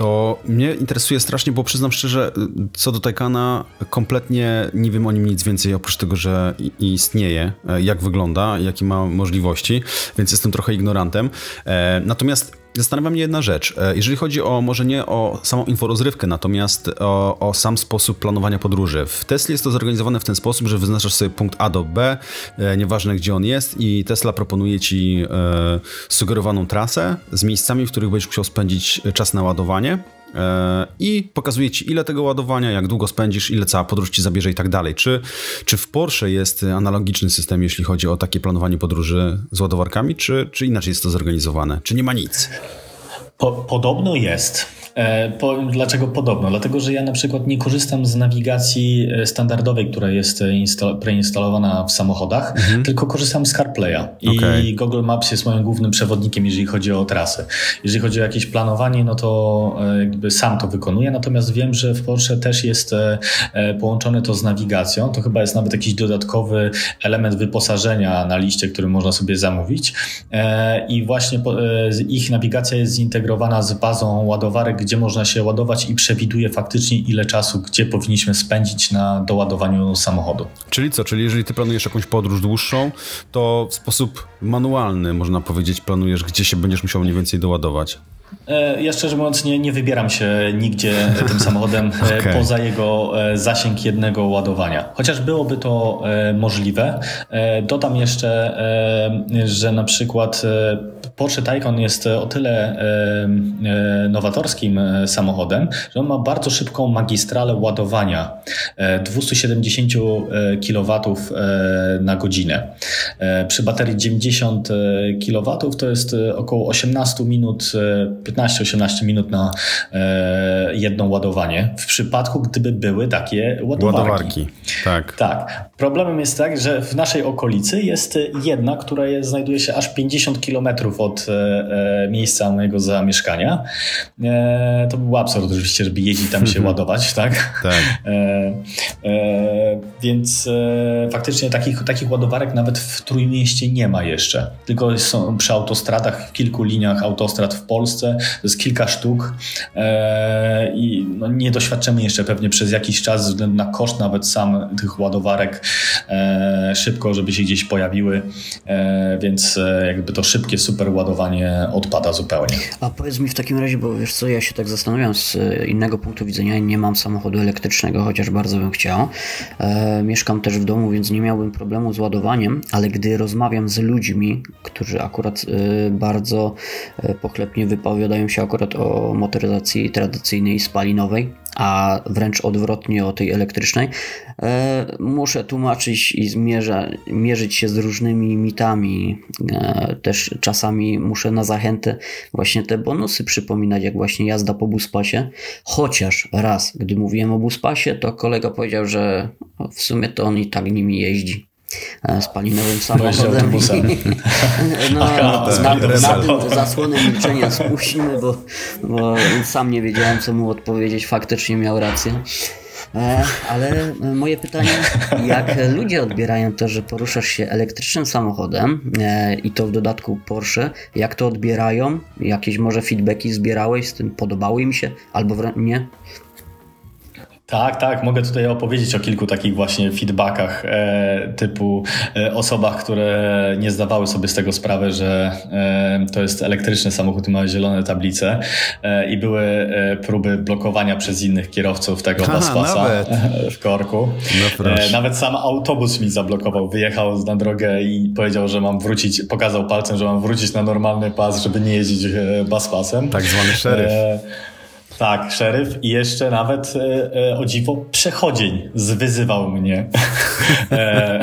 to mnie interesuje strasznie, bo przyznam szczerze, co do Taycana, kompletnie nie wiem o nim nic więcej, oprócz tego, że istnieje, e, jak wygląda, jakie ma możliwości, więc jestem trochę ignorantem. E, natomiast Zastanawia mnie jedna rzecz. E, jeżeli chodzi o może nie o samą inforozrywkę, natomiast o, o, sam sposób planowania podróży. W Tesla jest to zorganizowane w ten sposób, że wyznaczasz sobie punkt A do B, e, nieważne gdzie on jest, i Tesla proponuje ci e, sugerowaną trasę z miejscami, w których będziesz musiał spędzić czas na ładowanie. E, i pokazuje ci ile tego ładowania, jak długo spędzisz, ile cała podróż ci zabierze i tak dalej. Czy, czy w Porsche jest analogiczny system, jeśli chodzi o takie planowanie podróży z ładowarkami, czy, czy inaczej jest to zorganizowane? Czy nie ma nic? Po, podobno jest. E, powiem dlaczego podobno. Dlatego, że ja na przykład nie korzystam z nawigacji e, standardowej, która jest e, preinstalowana w samochodach, mhm. tylko korzystam z CarPlaya. I okay. Google Maps jest moim głównym przewodnikiem, jeżeli chodzi o trasy. Jeżeli chodzi o jakieś planowanie, no to jakby sam to wykonuję, natomiast wiem, że w Porsche też jest połączone to z nawigacją. To chyba jest nawet jakiś dodatkowy element wyposażenia na liście, który można sobie zamówić. I właśnie ich nawigacja jest zintegrowana z bazą ładowarek gdzie można się ładować i przewiduje faktycznie ile czasu, gdzie powinniśmy spędzić na doładowaniu samochodu. Czyli co? Czyli jeżeli ty planujesz jakąś podróż dłuższą, to w sposób manualny, można powiedzieć, planujesz, gdzie się będziesz musiał mniej więcej doładować? E, ja szczerze mówiąc nie, nie wybieram się nigdzie tym samochodem e, okay. poza jego e, zasięg jednego ładowania. Chociaż byłoby to możliwe. Dodam jeszcze, że na przykład Porsche Taycan jest e, o tyle e, nowatorskim samochodem, że on ma bardzo szybką magistralę ładowania 270 kW na godzinę. Przy baterii 90 kW to jest około 18 minut, 15-18 minut na jedno ładowanie. W przypadku, gdyby były takie ładowarki. ładowarki. Tak. Tak. Problemem jest tak, że w naszej okolicy jest jedna, która jest, znajduje się aż 50 km od e, e, miejsca mojego zamieszkania. E, to był absurd oczywiście, żeby jeździć tam się ładować, tak? tak. E, e, więc e, faktycznie takich, takich ładowarek nawet w Trójmieście nie ma jeszcze. Tylko są przy autostradach, w kilku liniach autostrad w Polsce. To jest kilka sztuk i no, nie doświadczymy jeszcze pewnie przez jakiś czas ze względu na koszt nawet sam tych ładowarek szybko, żeby się gdzieś pojawiły, więc jakby to szybkie super ładowanie odpada zupełnie. A powiedz mi w takim razie, bo wiesz co, ja się tak zastanawiam z innego punktu widzenia, nie mam samochodu elektrycznego, chociaż bardzo bym chciał. E, mieszkam też w domu, więc nie miałbym problemu z ładowaniem, ale gdy rozmawiam z ludźmi, którzy akurat e, bardzo e, pochlebnie wypowiadają się akurat o motoryzacji tradycyjnej spalinowej, a wręcz odwrotnie o tej elektrycznej, e, muszę tłumaczyć i zmierza, mierzyć się z różnymi mitami. E, też czasami muszę na zachętę właśnie te bonusy przypominać, jak właśnie jazda po buspasie. Chociaż raz, gdy mówiłem o buspasie, to kolega powiedział, że w sumie to on i tak nimi jeździ. E, spalinowym samochodem. no, Aha, na, na, na tym zasłonę milczenia spuścimy, bo, bo sam nie wiedziałem, co mu odpowiedzieć. Faktycznie miał rację. E, ale moje pytanie, jak ludzie odbierają to, że poruszasz się elektrycznym samochodem e, i to w dodatku Porsche, jak to odbierają? Jakieś może feedbacki zbierałeś z tym? Podobały im się albo nie? Tak, tak, mogę tutaj opowiedzieć o kilku takich właśnie feedbackach e, typu e, osobach, które nie zdawały sobie z tego sprawy, że e, to jest elektryczny samochód i ma zielone tablice e, i były e, próby blokowania przez innych kierowców tego Aha, w korku. No e, nawet sam autobus mi zablokował, wyjechał na drogę i powiedział, że mam wrócić, pokazał palcem, że mam wrócić na normalny pas, żeby nie jeździć baspasem. Tak zwany szeryf. Tak, szeryf i jeszcze nawet e, e, o dziwo przechodzień zwyzywał mnie. e,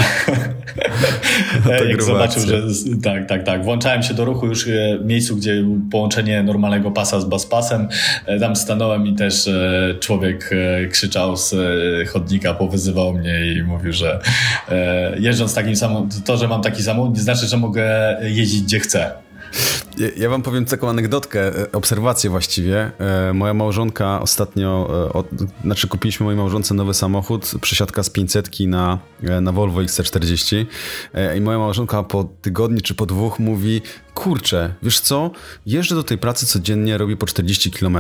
no jak zobaczył, że tak, tak, tak. Włączałem się do ruchu już w miejscu, gdzie połączenie normalnego pasa z baspasem. E, tam stanąłem i też e, człowiek e, krzyczał z chodnika, powyzywał mnie i mówił, że jeżdżąc takim samym, to, że mam taki samochód, nie znaczy, że mogę jeździć gdzie chcę. Ja wam powiem taką anegdotkę, e, obserwację właściwie. E, moja małżonka ostatnio, e, od, znaczy kupiliśmy mojej małżonce nowy samochód, przesiadka z 500 na, na Volvo XC40 i moja małżonka po tygodniu czy po dwóch mówi, kurczę, wiesz co, jeżdżę do tej pracy codziennie, robię po 40 km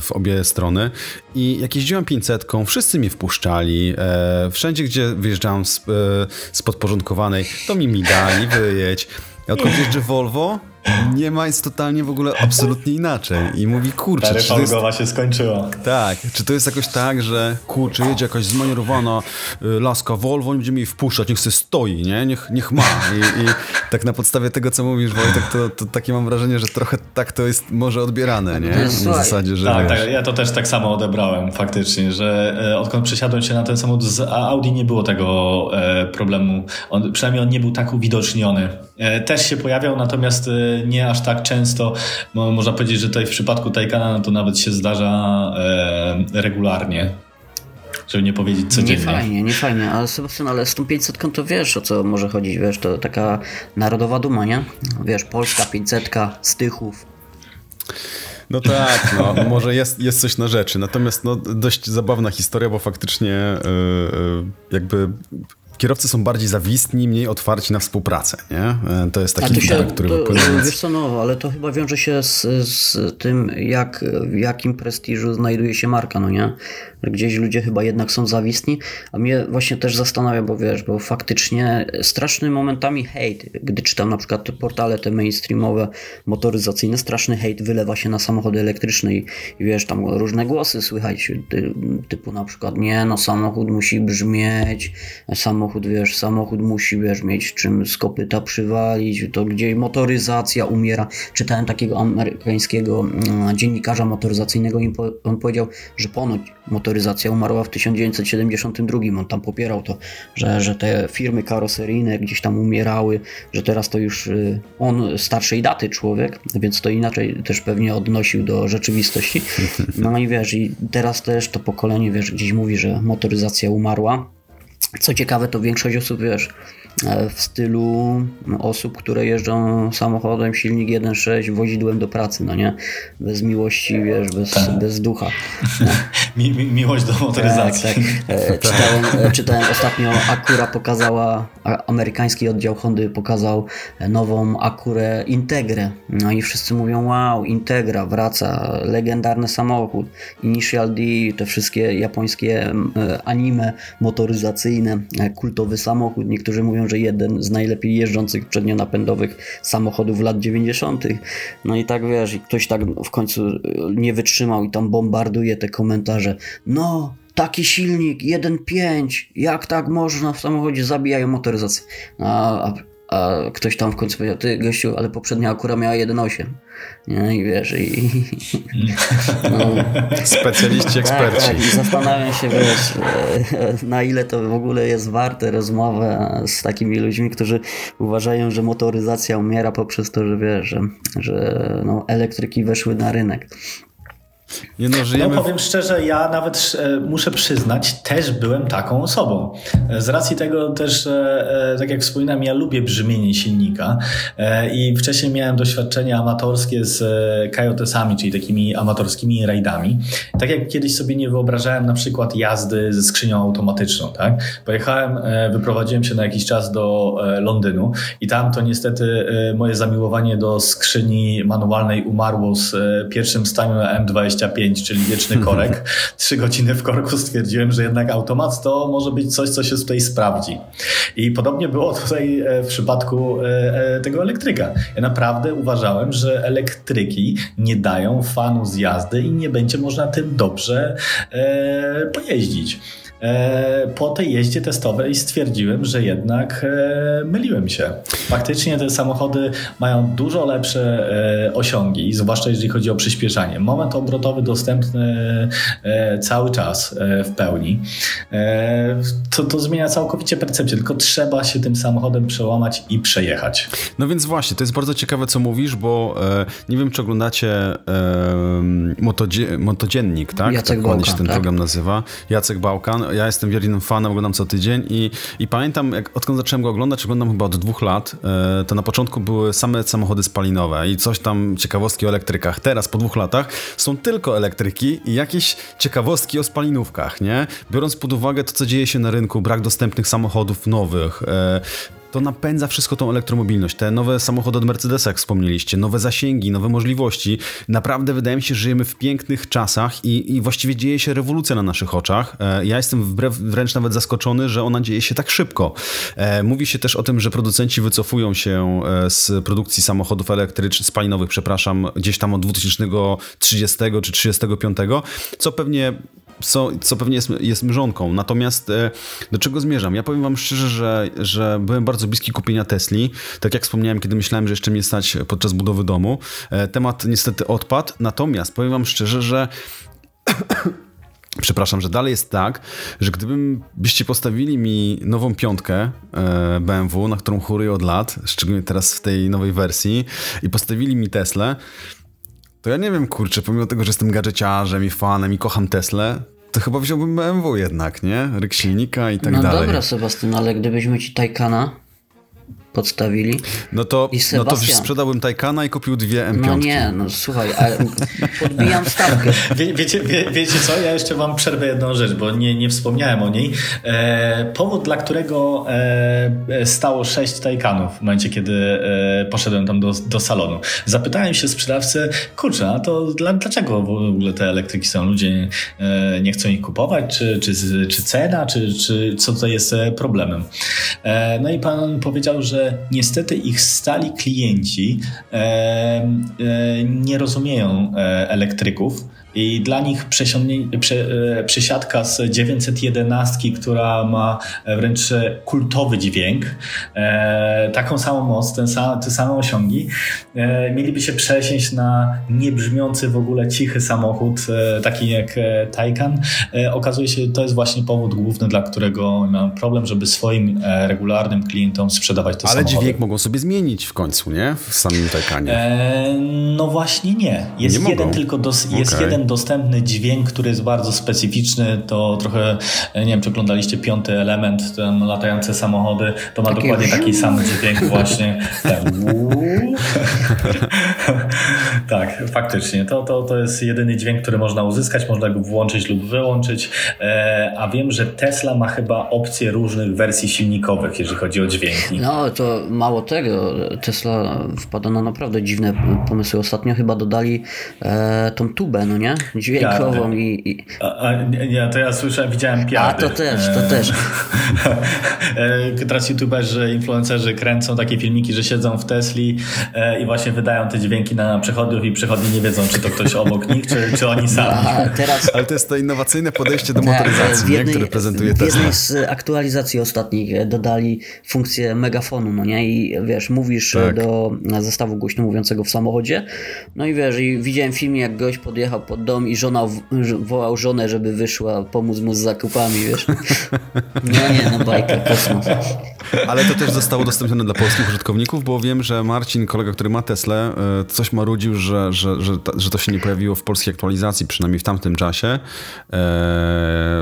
w obie strony. I jak jeździłam 500, wszyscy mnie wpuszczali, wszędzie gdzie wyjeżdżałam z, z podporządkowanej, to mi mi dali, wyjedź. Odkąd jeżdżę Volvo, nie ma, jest totalnie w ogóle absolutnie inaczej. I mówi, kurczę... Taryfa ulgowa się skończyła. Tak. Czy to jest jakoś tak, że kurczę, jedzie jakaś zmanierowana y, laska Volvo, nie będziemy jej wpuszczać, niech sobie stoi, nie? Niech, niech ma. I, I, tak na podstawie tego, co mówisz, Wojtek, to, to takie mam wrażenie, że trochę tak to jest może odbierane, nie? W zasadzie, że Tak, tak, ja to też tak samo odebrałem faktycznie, że e, odkąd przesiadłem się na ten samochód z Audi nie było tego e, problemu. On, przynajmniej on nie był tak uwidoczniony. E, też się pojawiał, natomiast nie aż tak często. Można powiedzieć, że tutaj w przypadku Taycana to nawet się zdarza e, regularnie. Żeby nie powiedzieć codziennie. Nie fajnie, nie fajnie. Ale Sebastian, ale z tą 500 to wiesz o co może chodzić, wiesz, to taka narodowa duma, nie? Wiesz, Polska 500 z Tychów. No tak, no, może jest, jest coś na rzeczy. Natomiast no, dość zabawna historia, bo faktycznie yy, jakby kierowcy są bardziej zawistni, mniej otwarci na współpracę, nie? E, to jest taki feedback, który wypłynął. Wiesz co, no, ale to chyba wiąże się z, z tym, jak, w jakim prestiżu znajduje się marka, no nie? Gdzieś ludzie chyba jednak są zawistni, a mnie właśnie też zastanawia, bo wiesz, bo faktycznie straszny momentami hejt, gdy czytam na przykład te portale te mainstreamowe, motoryzacyjne, straszny hejt wylewa się na samochody elektryczne i, i wiesz, tam różne głosy słychać, ty, typu na przykład nie, no samochód musi brzmieć, samochód samochód, wiesz, samochód musi, wiesz, mieć czym z kopyta przywalić, to gdzie motoryzacja umiera. Czytałem takiego amerykańskiego mm, dziennikarza motoryzacyjnego i on powiedział, że ponoć motoryzacja umarła w 1972. On tam popierał to, że, że te firmy karoseryjne gdzieś tam umierały, że teraz to już y, on starszej daty człowiek, więc to inaczej też pewnie odnosił do rzeczywistości. No i wiesz, i teraz też to pokolenie, wiesz, gdzieś mówi, że motoryzacja umarła. Co ciekawe, to większość osób, wiesz, E, w stylu osób, które jeżdżą samochodem silnik 1.6 wozidłem do pracy, no nie? Bez miłości, wiesz, bez, tak. bez ducha. No. Mi, mi, miłość do motoryzacji. Tak, tak. E, czytałem, e, czytałem ostatnio, Acura pokazała, amerykański oddział Hondy pokazał nową Acurę Integrę. No i wszyscy mówią, wow, Integra wraca, legendarny samochód. Initial D, te wszystkie japońskie anime motoryzacyjne, kultowy samochód. Niektórzy mówią, że jeden z najlepiej jeżdżących przednionapędowych samochodów lat 90. No i tak wiesz, i ktoś tak w końcu y, nie wytrzymał i tam bombarduje te komentarze. No, taki silnik 1.5, jak tak można w samochodzie zabijają motoryzację. A, a a ktoś tam w końcu powiedział, ty gościu, ale poprzednia akura miała 1.8. Nie, i wiesz, i... No. Specjaliści, eksperci. Tak, tak, i zastanawiam się, wiesz, na ile to w ogóle jest warte rozmowa z takimi ludźmi, którzy uważają, że motoryzacja umiera poprzez to, że wiesz, że, że no, elektryki weszły na rynek. Nie no, żyjemy... no powiem szczerze, ja nawet e, muszę przyznać, też byłem taką osobą. E, z racji tego też, e, tak jak wspominam, ja lubię brzmienie silnika i wcześniej miałem doświadczenia amatorskie z kajotesami, czyli takimi amatorskimi rajdami. Tak jak kiedyś sobie nie wyobrażałem na przykład jazdy ze skrzynią automatyczną, tak? Pojechałem, wyprowadziłem się na jakiś czas do Londynu i tam to niestety moje zamiłowanie do skrzyni manualnej umarło z pierwszym staniem M20 25, czyli wieczny korek, trzy godziny w korku stwierdziłem, że jednak automat to może być coś, co się tutaj sprawdzi. I podobnie było tutaj e, w przypadku e, e, tego elektryka. Ja naprawdę uważałem, że elektryki nie dają fanu z jazdy i nie będzie można tym dobrze pojeździć. E, po tej jeździe testowej stwierdziłem, że jednak e, myliłem się. Faktycznie te samochody mają dużo lepsze e, osiągi, zwłaszcza jeżeli chodzi o przyspieszanie. Moment obrotowy dostępny cały czas w pełni. To, to zmienia całkowicie percepcję, tylko trzeba się tym samochodem przełamać i przejechać. No więc właśnie, to jest bardzo ciekawe, co mówisz, bo nie wiem, czy oglądacie motodzie motodziennik, tak? Jacek tak Bałkan, się ten tak? program nazywa. Jacek Bałkan ja jestem wielkim fanem, oglądam co tydzień i, i pamiętam, jak odkąd zacząłem go oglądać, oglądam chyba od dwóch lat, e, to na początku były same samochody spalinowe i coś tam ciekawostki o elektrykach. Teraz, po dwóch latach, są tylko elektryki i jakieś ciekawostki o spalinówkach, nie? Biorąc pod uwagę to, co dzieje się na rynku, brak dostępnych samochodów nowych, e, to napędza wszystko tą elektromobilność. Te nowe samochody od Mercedesa, jak wspomnieliście, nowe zasięgi, nowe możliwości. Naprawdę wydaje mi się, że żyjemy w pięknych czasach i, i właściwie dzieje się rewolucja na naszych oczach. E, ja jestem wbrew, wręcz nawet zaskoczony, że ona dzieje się tak szybko. E, mówi się też o tym, że producenci wycofują się e, z produkcji samochodów elektrycznych, spalinowych, przepraszam, gdzieś tam od 2030 czy 35, co pewnie co, co pewnie jest, jest mrzonką. Natomiast do czego zmierzam? Ja powiem wam szczerze, że, że byłem bardzo bliski kupienia Tesli. Tak jak wspomniałem, kiedy myślałem, że jeszcze mnie stać podczas budowy domu. E, temat niestety odpadł. Natomiast powiem wam szczerze, że Przepraszam, że dalej jest tak, że gdybym byście postawili mi nową piątkę e, BMW, na którą choruję od lat, szczególnie teraz w tej nowej wersji, i postawili mi Tesla, to ja nie wiem, kurczę, pomimo tego, że jestem gadżeciarzem i fanem i kocham Tesla, to chyba wziąłbym BMW jednak, nie? Ryk silnika i tak no dalej. No dobra, Sebastian, ale gdybyśmy ci Taycana podstawili. No to, no to sprzedałbym Taycana i kupił dwie M5. No nie, no słuchaj, ale podbijam stawkę. Wie, wiecie, wie, wiecie co, ja jeszcze wam przerwę jedną rzecz, bo nie, nie wspomniałem o niej. E, powód, dla którego e, stało sześć Taycanów w momencie, kiedy e, poszedłem tam do, do salonu. Zapytałem się sprzedawcy, kurczę, a to dla, dlaczego w ogóle te elektryki są? Ludzie e, nie chcą ich kupować? Czy, czy, czy cena? Czy, czy co tutaj jest e, problemem? E, no i pan powiedział, że niestety ich stali klienci e, e, nie rozumieją e, elektryków i dla nich e, przesiadka z 911, która ma wręcz kultowy dźwięk, e, taką samą moc, ten sam, te same osiągi, e, mieliby się przesiąść na niebrzmiący w ogóle cichy samochód, e, taki jak e, Taycan. E, okazuje się, to jest właśnie powód główny, dla którego mam problem, żeby swoim regularnym klientom sprzedawać te Ale samochody. dźwięk mogą sobie zmienić w końcu, nie? W samym Taycanie. no właśnie nie. Jest nie jeden mogą. tylko dos, jest Okay. jeden dostępny dźwięk, który jest bardzo specyficzny, to trochę, nie wiem, czy oglądaliście piąty element, ten latające samochody, to ma Takie dokładnie taki sam dźwięk właśnie. Ten tak, faktycznie. To, to, to jest jedyny dźwięk, który można uzyskać, można go włączyć lub wyłączyć, e, a wiem, że Tesla ma chyba opcję różnych wersji silnikowych, jeżeli chodzi o dźwięki. No to mało tego, Tesla wpada na naprawdę dziwne pomysły. Ostatnio chyba dodali e, tą tubę, no nie? Dźwiękową i... i... A, a, nie, to ja słyszałem, widziałem A piardy. to też, to E, też. E, Teraz youtuberzy, influencerzy kręcą takie filmiki, że siedzą w Tesli e, i właśnie wydają te dźwięki na przechodniów i przechodni nie wiedzą, czy to ktoś obok nich, czy, czy oni sami. A teraz Ale to jest to innowacyjne podejście do Tak, motoryzacji, w nie? jednej- które prezentuje W Tesla. jednej z aktualizacji ostatnich e, dodali funkcję megafonu, no nie? I wiesz, mówisz e, Tak. do zestawu głośno mówiącego w samochodzie, no i wiesz, i widziałem film, jak gość podjechał pod dom i żona w- wołał żonę, żeby wyszła, pomóc mu z zakupami, wiesz. No nie, no bajka, kosmos. Ale to też zostało udostępnione dla polskich użytkowników, bo wiem, że Marcin, kolega, który ma Teslę, e, coś marudził, że, że, że, że to się nie pojawiło w polskiej aktualizacji, przynajmniej w tamtym czasie. E,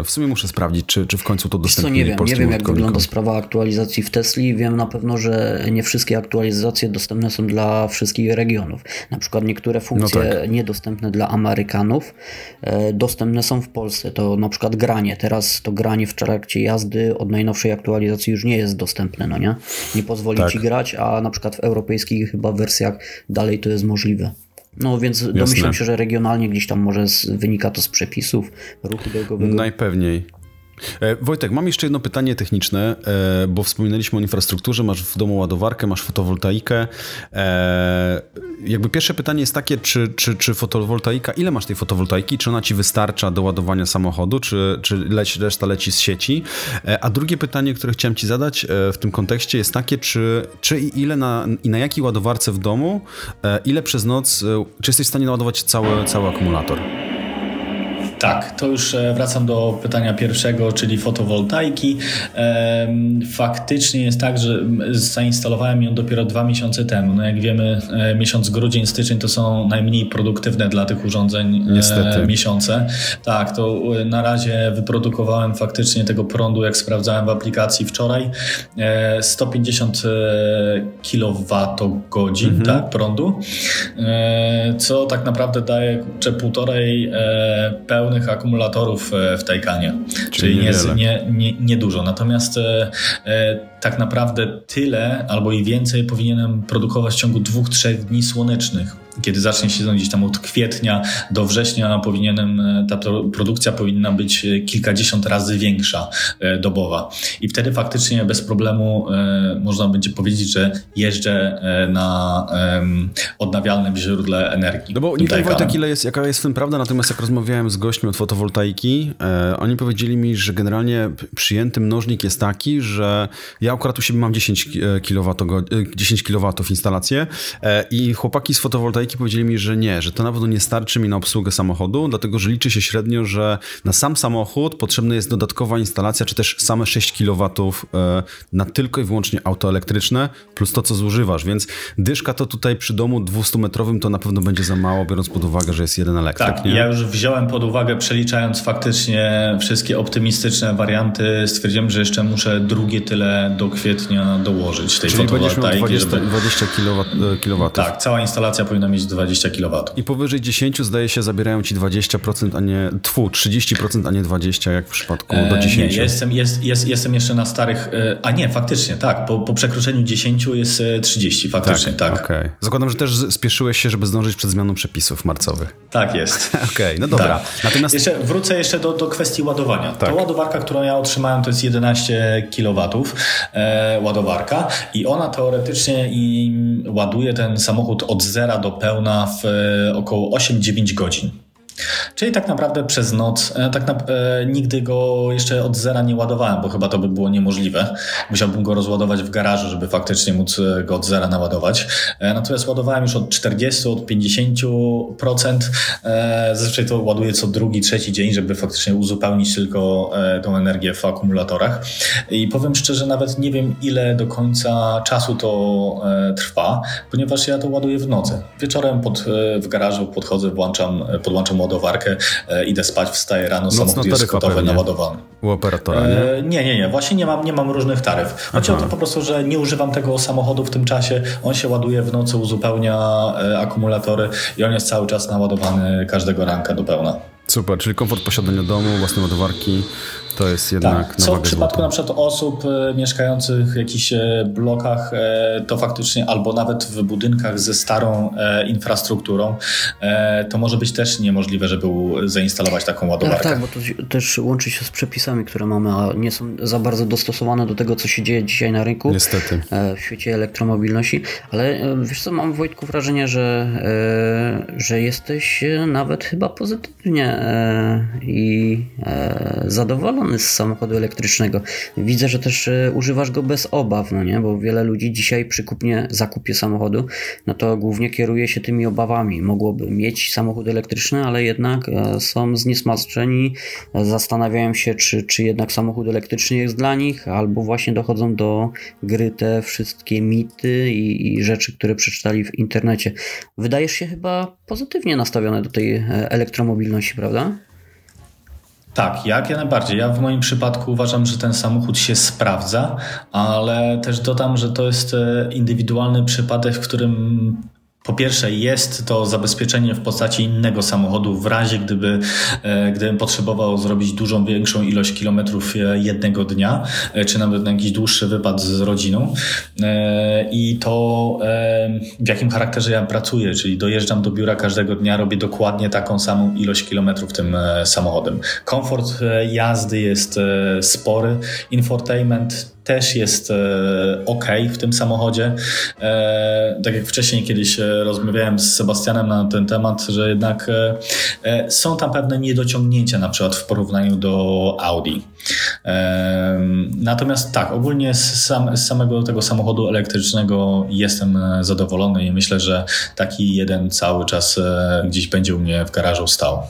W sumie muszę sprawdzić, czy, czy w końcu to Co udostępnili nie wiem, nie wiem jak wygląda sprawa aktualizacji w Tesli. Wiem na pewno, że nie wszystkie aktualizacje dostępne są dla wszystkich regionów. Na przykład niektóre funkcje No tak. niedostępne dla Amerykanów e, dostępne są w Polsce. To na przykład granie. Teraz to granie w trakcie jazdy od najnowszej aktualizacji już nie jest dostępne, no nie? Nie pozwoli Tak. ci grać, a na przykład w europejskich chyba wersjach dalej to jest możliwe. No więc domyślam się, że regionalnie gdzieś tam może z, wynika to z przepisów ruchu drogowego. Najpewniej. E, Wojtek, mam jeszcze jedno pytanie techniczne, e, bo wspominaliśmy o infrastrukturze, masz w domu ładowarkę, masz fotowoltaikę. E, Jakby pierwsze pytanie jest takie, czy, czy, czy fotowoltaika, ile masz tej fotowoltaiki, czy ona ci wystarcza do ładowania samochodu, czy, czy leci, reszta leci z sieci? A drugie pytanie, które chciałem ci zadać w tym kontekście jest takie, czy, czy i ile na, i na jakiej ładowarce w domu, ile przez noc, czy jesteś w stanie naładować cały, cały akumulator? Tak, to już e, wracam do pytania pierwszego, czyli fotowoltaiki. Faktycznie jest tak, że zainstalowałem ją dopiero dwa miesiące temu. No jak wiemy, e, miesiąc grudzień, styczeń to są najmniej produktywne dla tych urządzeń e, Niestety. miesiące. Tak, to na razie wyprodukowałem faktycznie tego prądu, jak sprawdzałem w aplikacji wczoraj, e, 150 kWh tak, prądu, co tak naprawdę daje kurczę, półtorej e, pełnych akumulatorów e, w Taycanie. Czyli, nie, niewiele. nie, nie, nie dużo. Natomiast e, e, tak naprawdę tyle albo i więcej powinienem produkować w ciągu dwóch, trzech dni słonecznych. Kiedy zacznie się gdzieś tam od kwietnia do września, powinienem, e, ta pro- produkcja powinna być e, kilkadziesiąt razy większa e, dobowa. I wtedy faktycznie bez problemu można będzie powiedzieć, że jeżdżę na odnawialnym źródle energii. No bo nie wiem. Wojtek, ile jest, jaka jest w tym prawda, natomiast jak rozmawiałem z gośćmi od fotowoltaiki, oni powiedzieli mi, że generalnie przyjęty mnożnik jest taki, że ja akurat u siebie mam 10 kW, 10 kW instalację i chłopaki z fotowoltaiki powiedzieli mi, że nie, że to na pewno nie starczy mi na obsługę samochodu, dlatego że liczy się średnio, że na sam samochód potrzebna jest dodatkowa instalacja, czy też same 6 kW e, na tylko i wyłącznie auto elektryczne, plus to, co zużywasz, więc dyszka to tutaj przy domu 200-metrowym to na pewno będzie za mało, biorąc pod uwagę, że jest jeden elektryk, Tak, nie? ja już wziąłem pod uwagę, przeliczając faktycznie wszystkie optymistyczne warianty, stwierdziłem, że jeszcze muszę drugie tyle do kwietnia dołożyć tej Czyli będziesz miał fotowoltaiki, 20, żeby... 20 kW, kW. Tak, cała instalacja powinna mieć 20 kW. I powyżej 10 zdaje się zabierają ci 20%, a nie, tfu, 30%, a nie 20 jak w przypadku do 10. E, nie, jestem, jest, jest, jestem jeszcze na starych, e, a nie, faktycznie, tak, po, po przekroczeniu 10 jest 30, e, faktycznie, tak. tak. Okay. Zakładam, że też spieszyłeś się, żeby zdążyć przed zmianą przepisów marcowych. Tak jest. Okej, okay, no dobra. Tak. Natomiast... Jeszcze wrócę jeszcze do, do kwestii ładowania. Tak. Ta ładowarka, którą ja otrzymałem, to jest 11 kW e, ładowarka i ona teoretycznie i ładuje ten samochód od zera do pełna w e, około 8-9 godzin. Czyli tak naprawdę przez noc, e, tak na, e, nigdy go jeszcze od zera nie ładowałem, bo chyba to by było niemożliwe. Musiałbym go rozładować w garażu, żeby faktycznie móc e, go od zera naładować. E, natomiast ładowałem już od 40, od 50%. E, zazwyczaj to ładuję co drugi, trzeci dzień, żeby faktycznie uzupełnić tylko e, tą energię w akumulatorach. I powiem szczerze, nawet nie wiem ile do końca czasu to trwa, ponieważ ja to ładuję w nocy. Wieczorem pod, w garażu podchodzę, włączam, podłączam ładowarkę, e, idę spać, wstaję rano, Nocna samochód jest gotowy, naładowany. U operatora, nie? E, nie, nie, nie. Właśnie nie mam, nie mam różnych taryf. Chodzi o to po prostu, że nie używam tego samochodu w tym czasie. On się ładuje w nocy, uzupełnia e, akumulatory i on jest cały czas naładowany każdego ranka do pełna. Super, czyli komfort posiadania domu, własne ładowarki, to jest jednak tak. Co w przypadku złota. na przykład osób e, mieszkających w jakichś e, blokach, e, to faktycznie albo nawet w budynkach ze starą infrastrukturą, to może być też niemożliwe, żeby zainstalować taką ładowarkę. Tak, tak, bo to też łączy się z przepisami, które mamy, a nie są za bardzo dostosowane do tego, co się dzieje dzisiaj na rynku. Niestety. W świecie elektromobilności. Ale wiesz co, mam Wojtku wrażenie, że, że jesteś nawet chyba pozytywnie i zadowolony z samochodu elektrycznego. Widzę, że też e, używasz go bez obaw, no nie? Bo wiele ludzi dzisiaj przy kupnie, zakupie samochodu, no to głównie kieruje się tymi obawami. Mogłoby mieć samochód elektryczny, ale jednak e, są zniesmaczeni, zastanawiają się, czy, czy jednak samochód elektryczny jest dla nich, albo właśnie dochodzą do gry te wszystkie mity i, i rzeczy, które przeczytali w internecie. Wydajesz się chyba pozytywnie nastawiony do tej e, elektromobilności, prawda? Tak, jak ja najbardziej. Ja w moim przypadku uważam, że ten samochód się sprawdza, ale też dodam, że to jest e, indywidualny przypadek, w którym po pierwsze, jest to zabezpieczenie w postaci innego samochodu w razie, gdyby, e, gdybym potrzebował zrobić dużą, większą ilość kilometrów e, jednego dnia, e, czy nawet na jakiś dłuższy wypad z rodziną. I to w jakim charakterze ja pracuję, czyli dojeżdżam do biura każdego dnia, robię dokładnie taką samą ilość kilometrów tym samochodem. Komfort jazdy jest spory, infotainment też jest e, ok w tym samochodzie. E, tak jak wcześniej kiedyś e, rozmawiałem z Sebastianem na ten temat, że jednak są tam pewne niedociągnięcia na przykład w porównaniu do Audi. Natomiast tak, ogólnie z, sam, z samego tego samochodu elektrycznego jestem zadowolony i myślę, że taki jeden cały czas gdzieś będzie u mnie w garażu stał.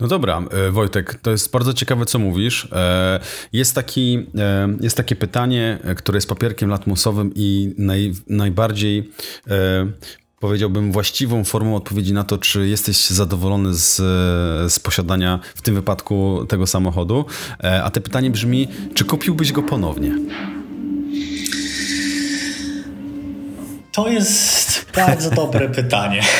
No dobra, e, Wojtek, to jest bardzo ciekawe, co mówisz. E, jest, taki, e, jest takie pytanie, które jest papierkiem latmusowym i naj, najbardziej powiedziałbym, właściwą formą odpowiedzi na to, czy jesteś zadowolony z, z posiadania w tym wypadku tego samochodu. A te pytanie brzmi, czy kupiłbyś go ponownie? To jest bardzo dobre pytanie.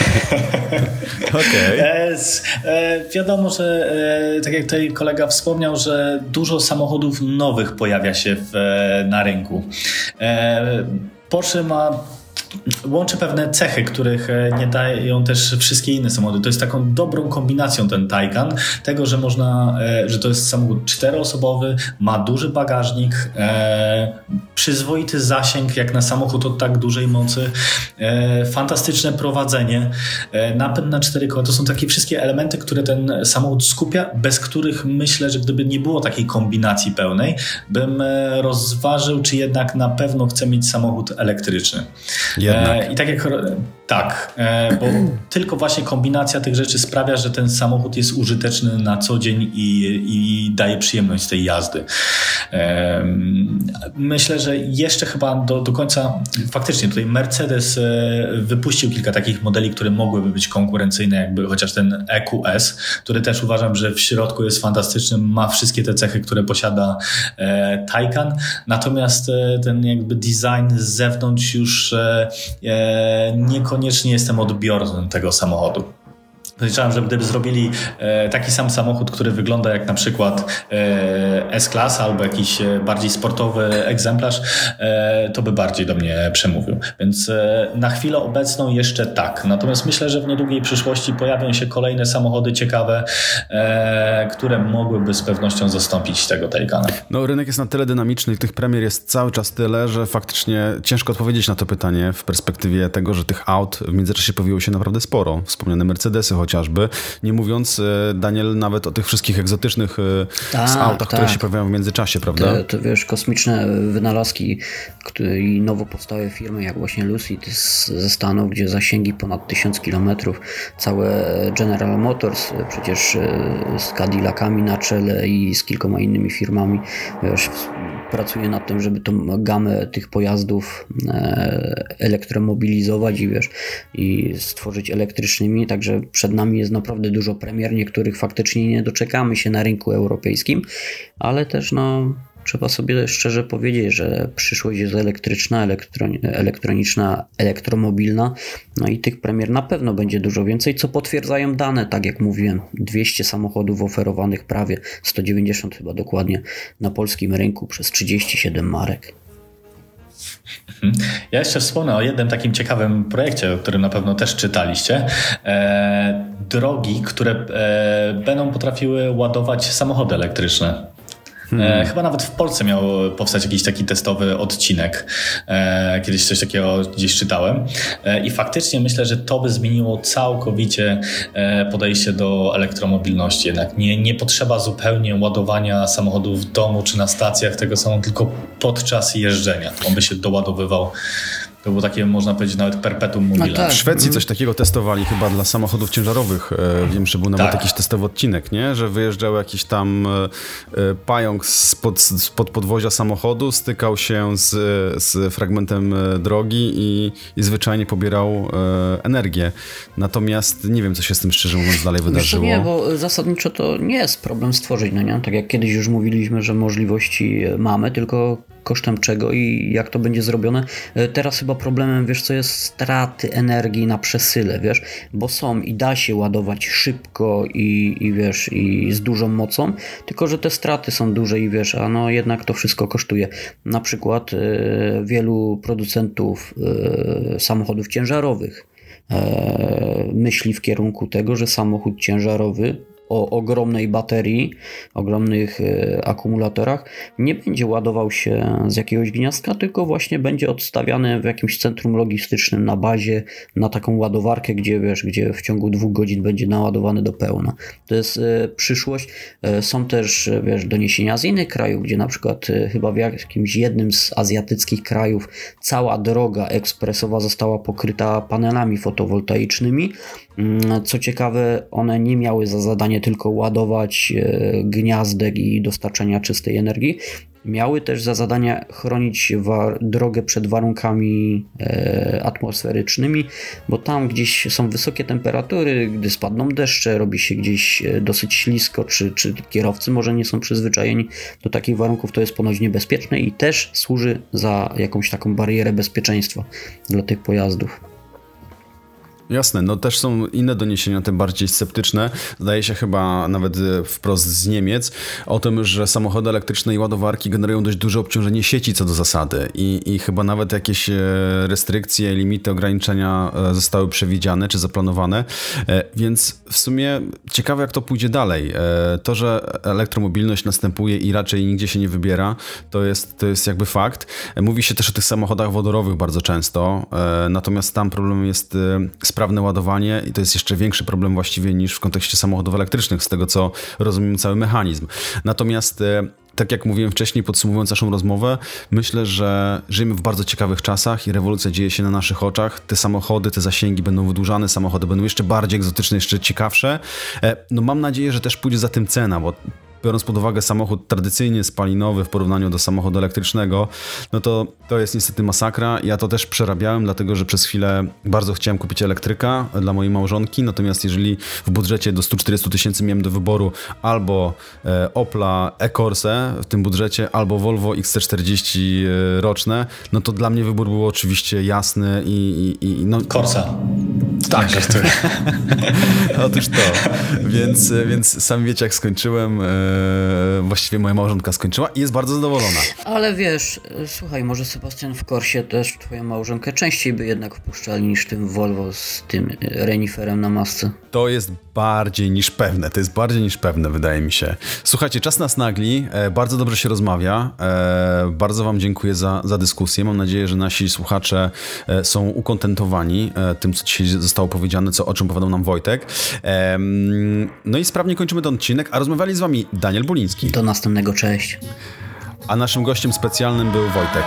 Okay. E, e, wiadomo, że e, tak jak tutaj kolega wspomniał, że dużo samochodów nowych pojawia się w, na rynku. Porsche ma łączy pewne cechy, których e, nie dają też wszystkie inne samochody. To jest taką dobrą kombinacją ten Taycan, tego, że można, e, że to jest samochód czteroosobowy, ma duży bagażnik, e, przyzwoity zasięg jak na samochód o tak dużej mocy, fantastyczne prowadzenie, napęd na cztery koła. To są takie wszystkie elementy, które ten samochód skupia, bez których myślę, że gdyby nie było takiej kombinacji pełnej, bym rozważył, czy jednak na pewno chcę mieć samochód elektryczny. Jednak. E, I tak jak Tak, e, bo tylko właśnie kombinacja tych rzeczy sprawia, że ten samochód jest użyteczny na co dzień i, i daje przyjemność z tej jazdy. E, myślę, że jeszcze chyba do, do końca, faktycznie tutaj Mercedes wypuścił kilka takich modeli, które mogłyby być konkurencyjne, jakby chociaż ten EQS, który też uważam, że w środku jest fantastyczny, ma wszystkie te cechy, które posiada Taycan, natomiast ten jakby design z zewnątrz już niekoniecznie niekoniecznie jestem odbiorcą tego samochodu. Podejrzewam, że gdyby zrobili e, taki sam samochód, który wygląda jak na przykład e, S-Class albo jakiś e, bardziej sportowy egzemplarz, to by bardziej do mnie przemówił. Więc na chwilę obecną jeszcze tak. Natomiast myślę, że w niedługiej przyszłości pojawią się kolejne samochody ciekawe, które mogłyby z pewnością zastąpić tego Taycana. No rynek jest na tyle dynamiczny i tych premier jest cały czas tyle, że faktycznie ciężko odpowiedzieć na to pytanie w perspektywie tego, że tych aut w międzyczasie pojawiło się naprawdę sporo. Wspomniane Mercedesy, chociażby. Nie mówiąc, e, Daniel, nawet o tych wszystkich egzotycznych tak, autach, tak. które się pojawiają w międzyczasie, prawda? To, to wiesz, kosmiczne wynalazki i nowo powstałe firmy, jak właśnie Lucid ze Stanów, gdzie zasięgi ponad 1000 km, całe General Motors, przecież z Cadillacami na czele i z kilkoma innymi firmami, wiesz, pracuje nad tym, żeby tą gamę tych pojazdów elektromobilizować i wiesz, i stworzyć elektrycznymi, także przed nami jest naprawdę dużo premier, niektórych faktycznie nie doczekamy się na rynku europejskim, ale też no trzeba sobie szczerze powiedzieć, że przyszłość jest elektryczna, elektroniczna, elektromobilna, no i tych premier na pewno będzie dużo więcej, co potwierdzają dane, tak jak mówiłem, 200 samochodów oferowanych prawie, 190 chyba dokładnie na polskim rynku przez 37 marek. Mhm. Ja jeszcze wspomnę o jednym takim ciekawym projekcie, o którym na pewno też czytaliście. E, drogi, które e, będą potrafiły ładować samochody elektryczne. Hmm. Chyba nawet w Polsce miał powstać jakiś taki testowy odcinek. E, kiedyś coś takiego gdzieś czytałem. E, I faktycznie myślę, że to by zmieniło całkowicie podejście do elektromobilności. Jednak nie, nie potrzeba zupełnie ładowania samochodów w domu czy na stacjach tego samochodu, tylko podczas jeżdżenia. On by się doładowywał to było takie, można powiedzieć, nawet perpetuum mobile. No tak. W Szwecji coś takiego testowali chyba dla samochodów ciężarowych. E, wiem, że był nawet tak. jakiś testowy odcinek, nie? Że wyjeżdżał jakiś tam e, e, pająk spod, spod podwozia samochodu, stykał się z, z fragmentem drogi i, i zwyczajnie pobierał energię. Natomiast nie wiem, co się z tym szczerze mówiąc dalej wydarzyło. nie, bo zasadniczo to nie jest problem stworzyć, no nie? Tak jak kiedyś już mówiliśmy, że możliwości mamy, tylko kosztem czego i jak to będzie zrobione. E, teraz chyba problemem, wiesz co jest, straty energii na przesyle, wiesz, bo są i da się ładować szybko i, i wiesz, i z dużą mocą, tylko że te straty są duże i wiesz, a no jednak to wszystko kosztuje. Na przykład e, wielu producentów e, samochodów ciężarowych myśli w kierunku tego, że samochód ciężarowy o ogromnej baterii, ogromnych e, akumulatorach, nie będzie ładował się z jakiegoś gniazdka, tylko właśnie będzie odstawiany w jakimś centrum logistycznym na bazie, na taką ładowarkę, gdzie wiesz, gdzie w ciągu dwóch godzin będzie naładowany do pełna. To jest e, przyszłość. E, są też wiesz, doniesienia z innych krajów, gdzie na przykład chyba w jakimś jednym z azjatyckich krajów cała droga ekspresowa została pokryta panelami fotowoltaicznymi. Mm, co ciekawe, one nie miały za zadanie nie tylko ładować e, gniazdek i dostarczenia czystej energii, miały też za zadanie chronić drogę przed warunkami e, atmosferycznymi, bo tam gdzieś są wysokie temperatury, gdy spadną deszcze, robi się gdzieś e, dosyć ślisko, czy, czy kierowcy może nie są przyzwyczajeni do takich warunków, to jest ponoć niebezpieczne i też służy za jakąś taką barierę bezpieczeństwa dla tych pojazdów. Jasne, no też są inne doniesienia, tym bardziej sceptyczne. Zdaje się chyba nawet e, wprost z Niemiec o tym, że samochody elektryczne i ładowarki generują dość duże obciążenie sieci co do zasady i, i chyba nawet jakieś e, restrykcje, limity, ograniczenia e, zostały przewidziane czy zaplanowane, więc w sumie ciekawe jak to pójdzie dalej. To, że elektromobilność następuje i raczej nigdzie się nie wybiera, to jest, to jest jakby fakt. Mówi się też o tych samochodach wodorowych bardzo często, natomiast tam problem jest z sprawne ładowanie i to jest jeszcze większy problem właściwie niż w kontekście samochodów elektrycznych, z tego co rozumiem cały mechanizm. Natomiast e, tak jak mówiłem wcześniej, podsumowując naszą rozmowę, myślę, że żyjemy w bardzo ciekawych czasach i rewolucja dzieje się na naszych oczach. Te samochody, te zasięgi będą wydłużane, samochody będą jeszcze bardziej egzotyczne, jeszcze ciekawsze. E, no mam nadzieję, że też pójdzie za tym cena, bo biorąc pod uwagę samochód tradycyjnie spalinowy w porównaniu do samochodu elektrycznego, no to to jest niestety masakra. Ja to też przerabiałem, dlatego że przez chwilę bardzo chciałem kupić elektryka dla mojej małżonki, natomiast jeżeli w budżecie do 140 tysięcy miałem do wyboru albo e, Opla e-Corse w tym budżecie, albo Volvo XC40 e, roczne, no to dla mnie wybór był oczywiście jasny i... i, i no... Corsa. Tak. Otóż to. Więc, więc sami wiecie jak skończyłem. E, właściwie moja małżonka skończyła i jest bardzo zadowolona. Ale wiesz, słuchaj, może Sebastian w Korsie też twoją małżonkę częściej by jednak wpuszczali niż tym Volvo z tym reniferem na masce. To jest bardziej niż pewne. To jest bardziej niż pewne, wydaje mi się. Słuchajcie, czas nas nagli. E, bardzo dobrze się rozmawia. E, bardzo Wam dziękuję za, za dyskusję. Mam nadzieję, że nasi słuchacze e, są ukontentowani tym, co dzisiaj zostało powiedziane, co, o czym opowiadał nam Wojtek. No i sprawnie kończymy ten odcinek, a rozmawiali z Wami Daniel Buliński. Do następnego, cześć. A naszym gościem specjalnym był Wojtek.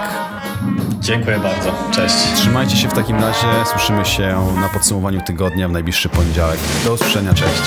Dziękuję bardzo. Cześć. Trzymajcie się w takim razie. Słyszymy się na podsumowaniu tygodnia w najbliższy poniedziałek. Do usłyszenia. Cześć.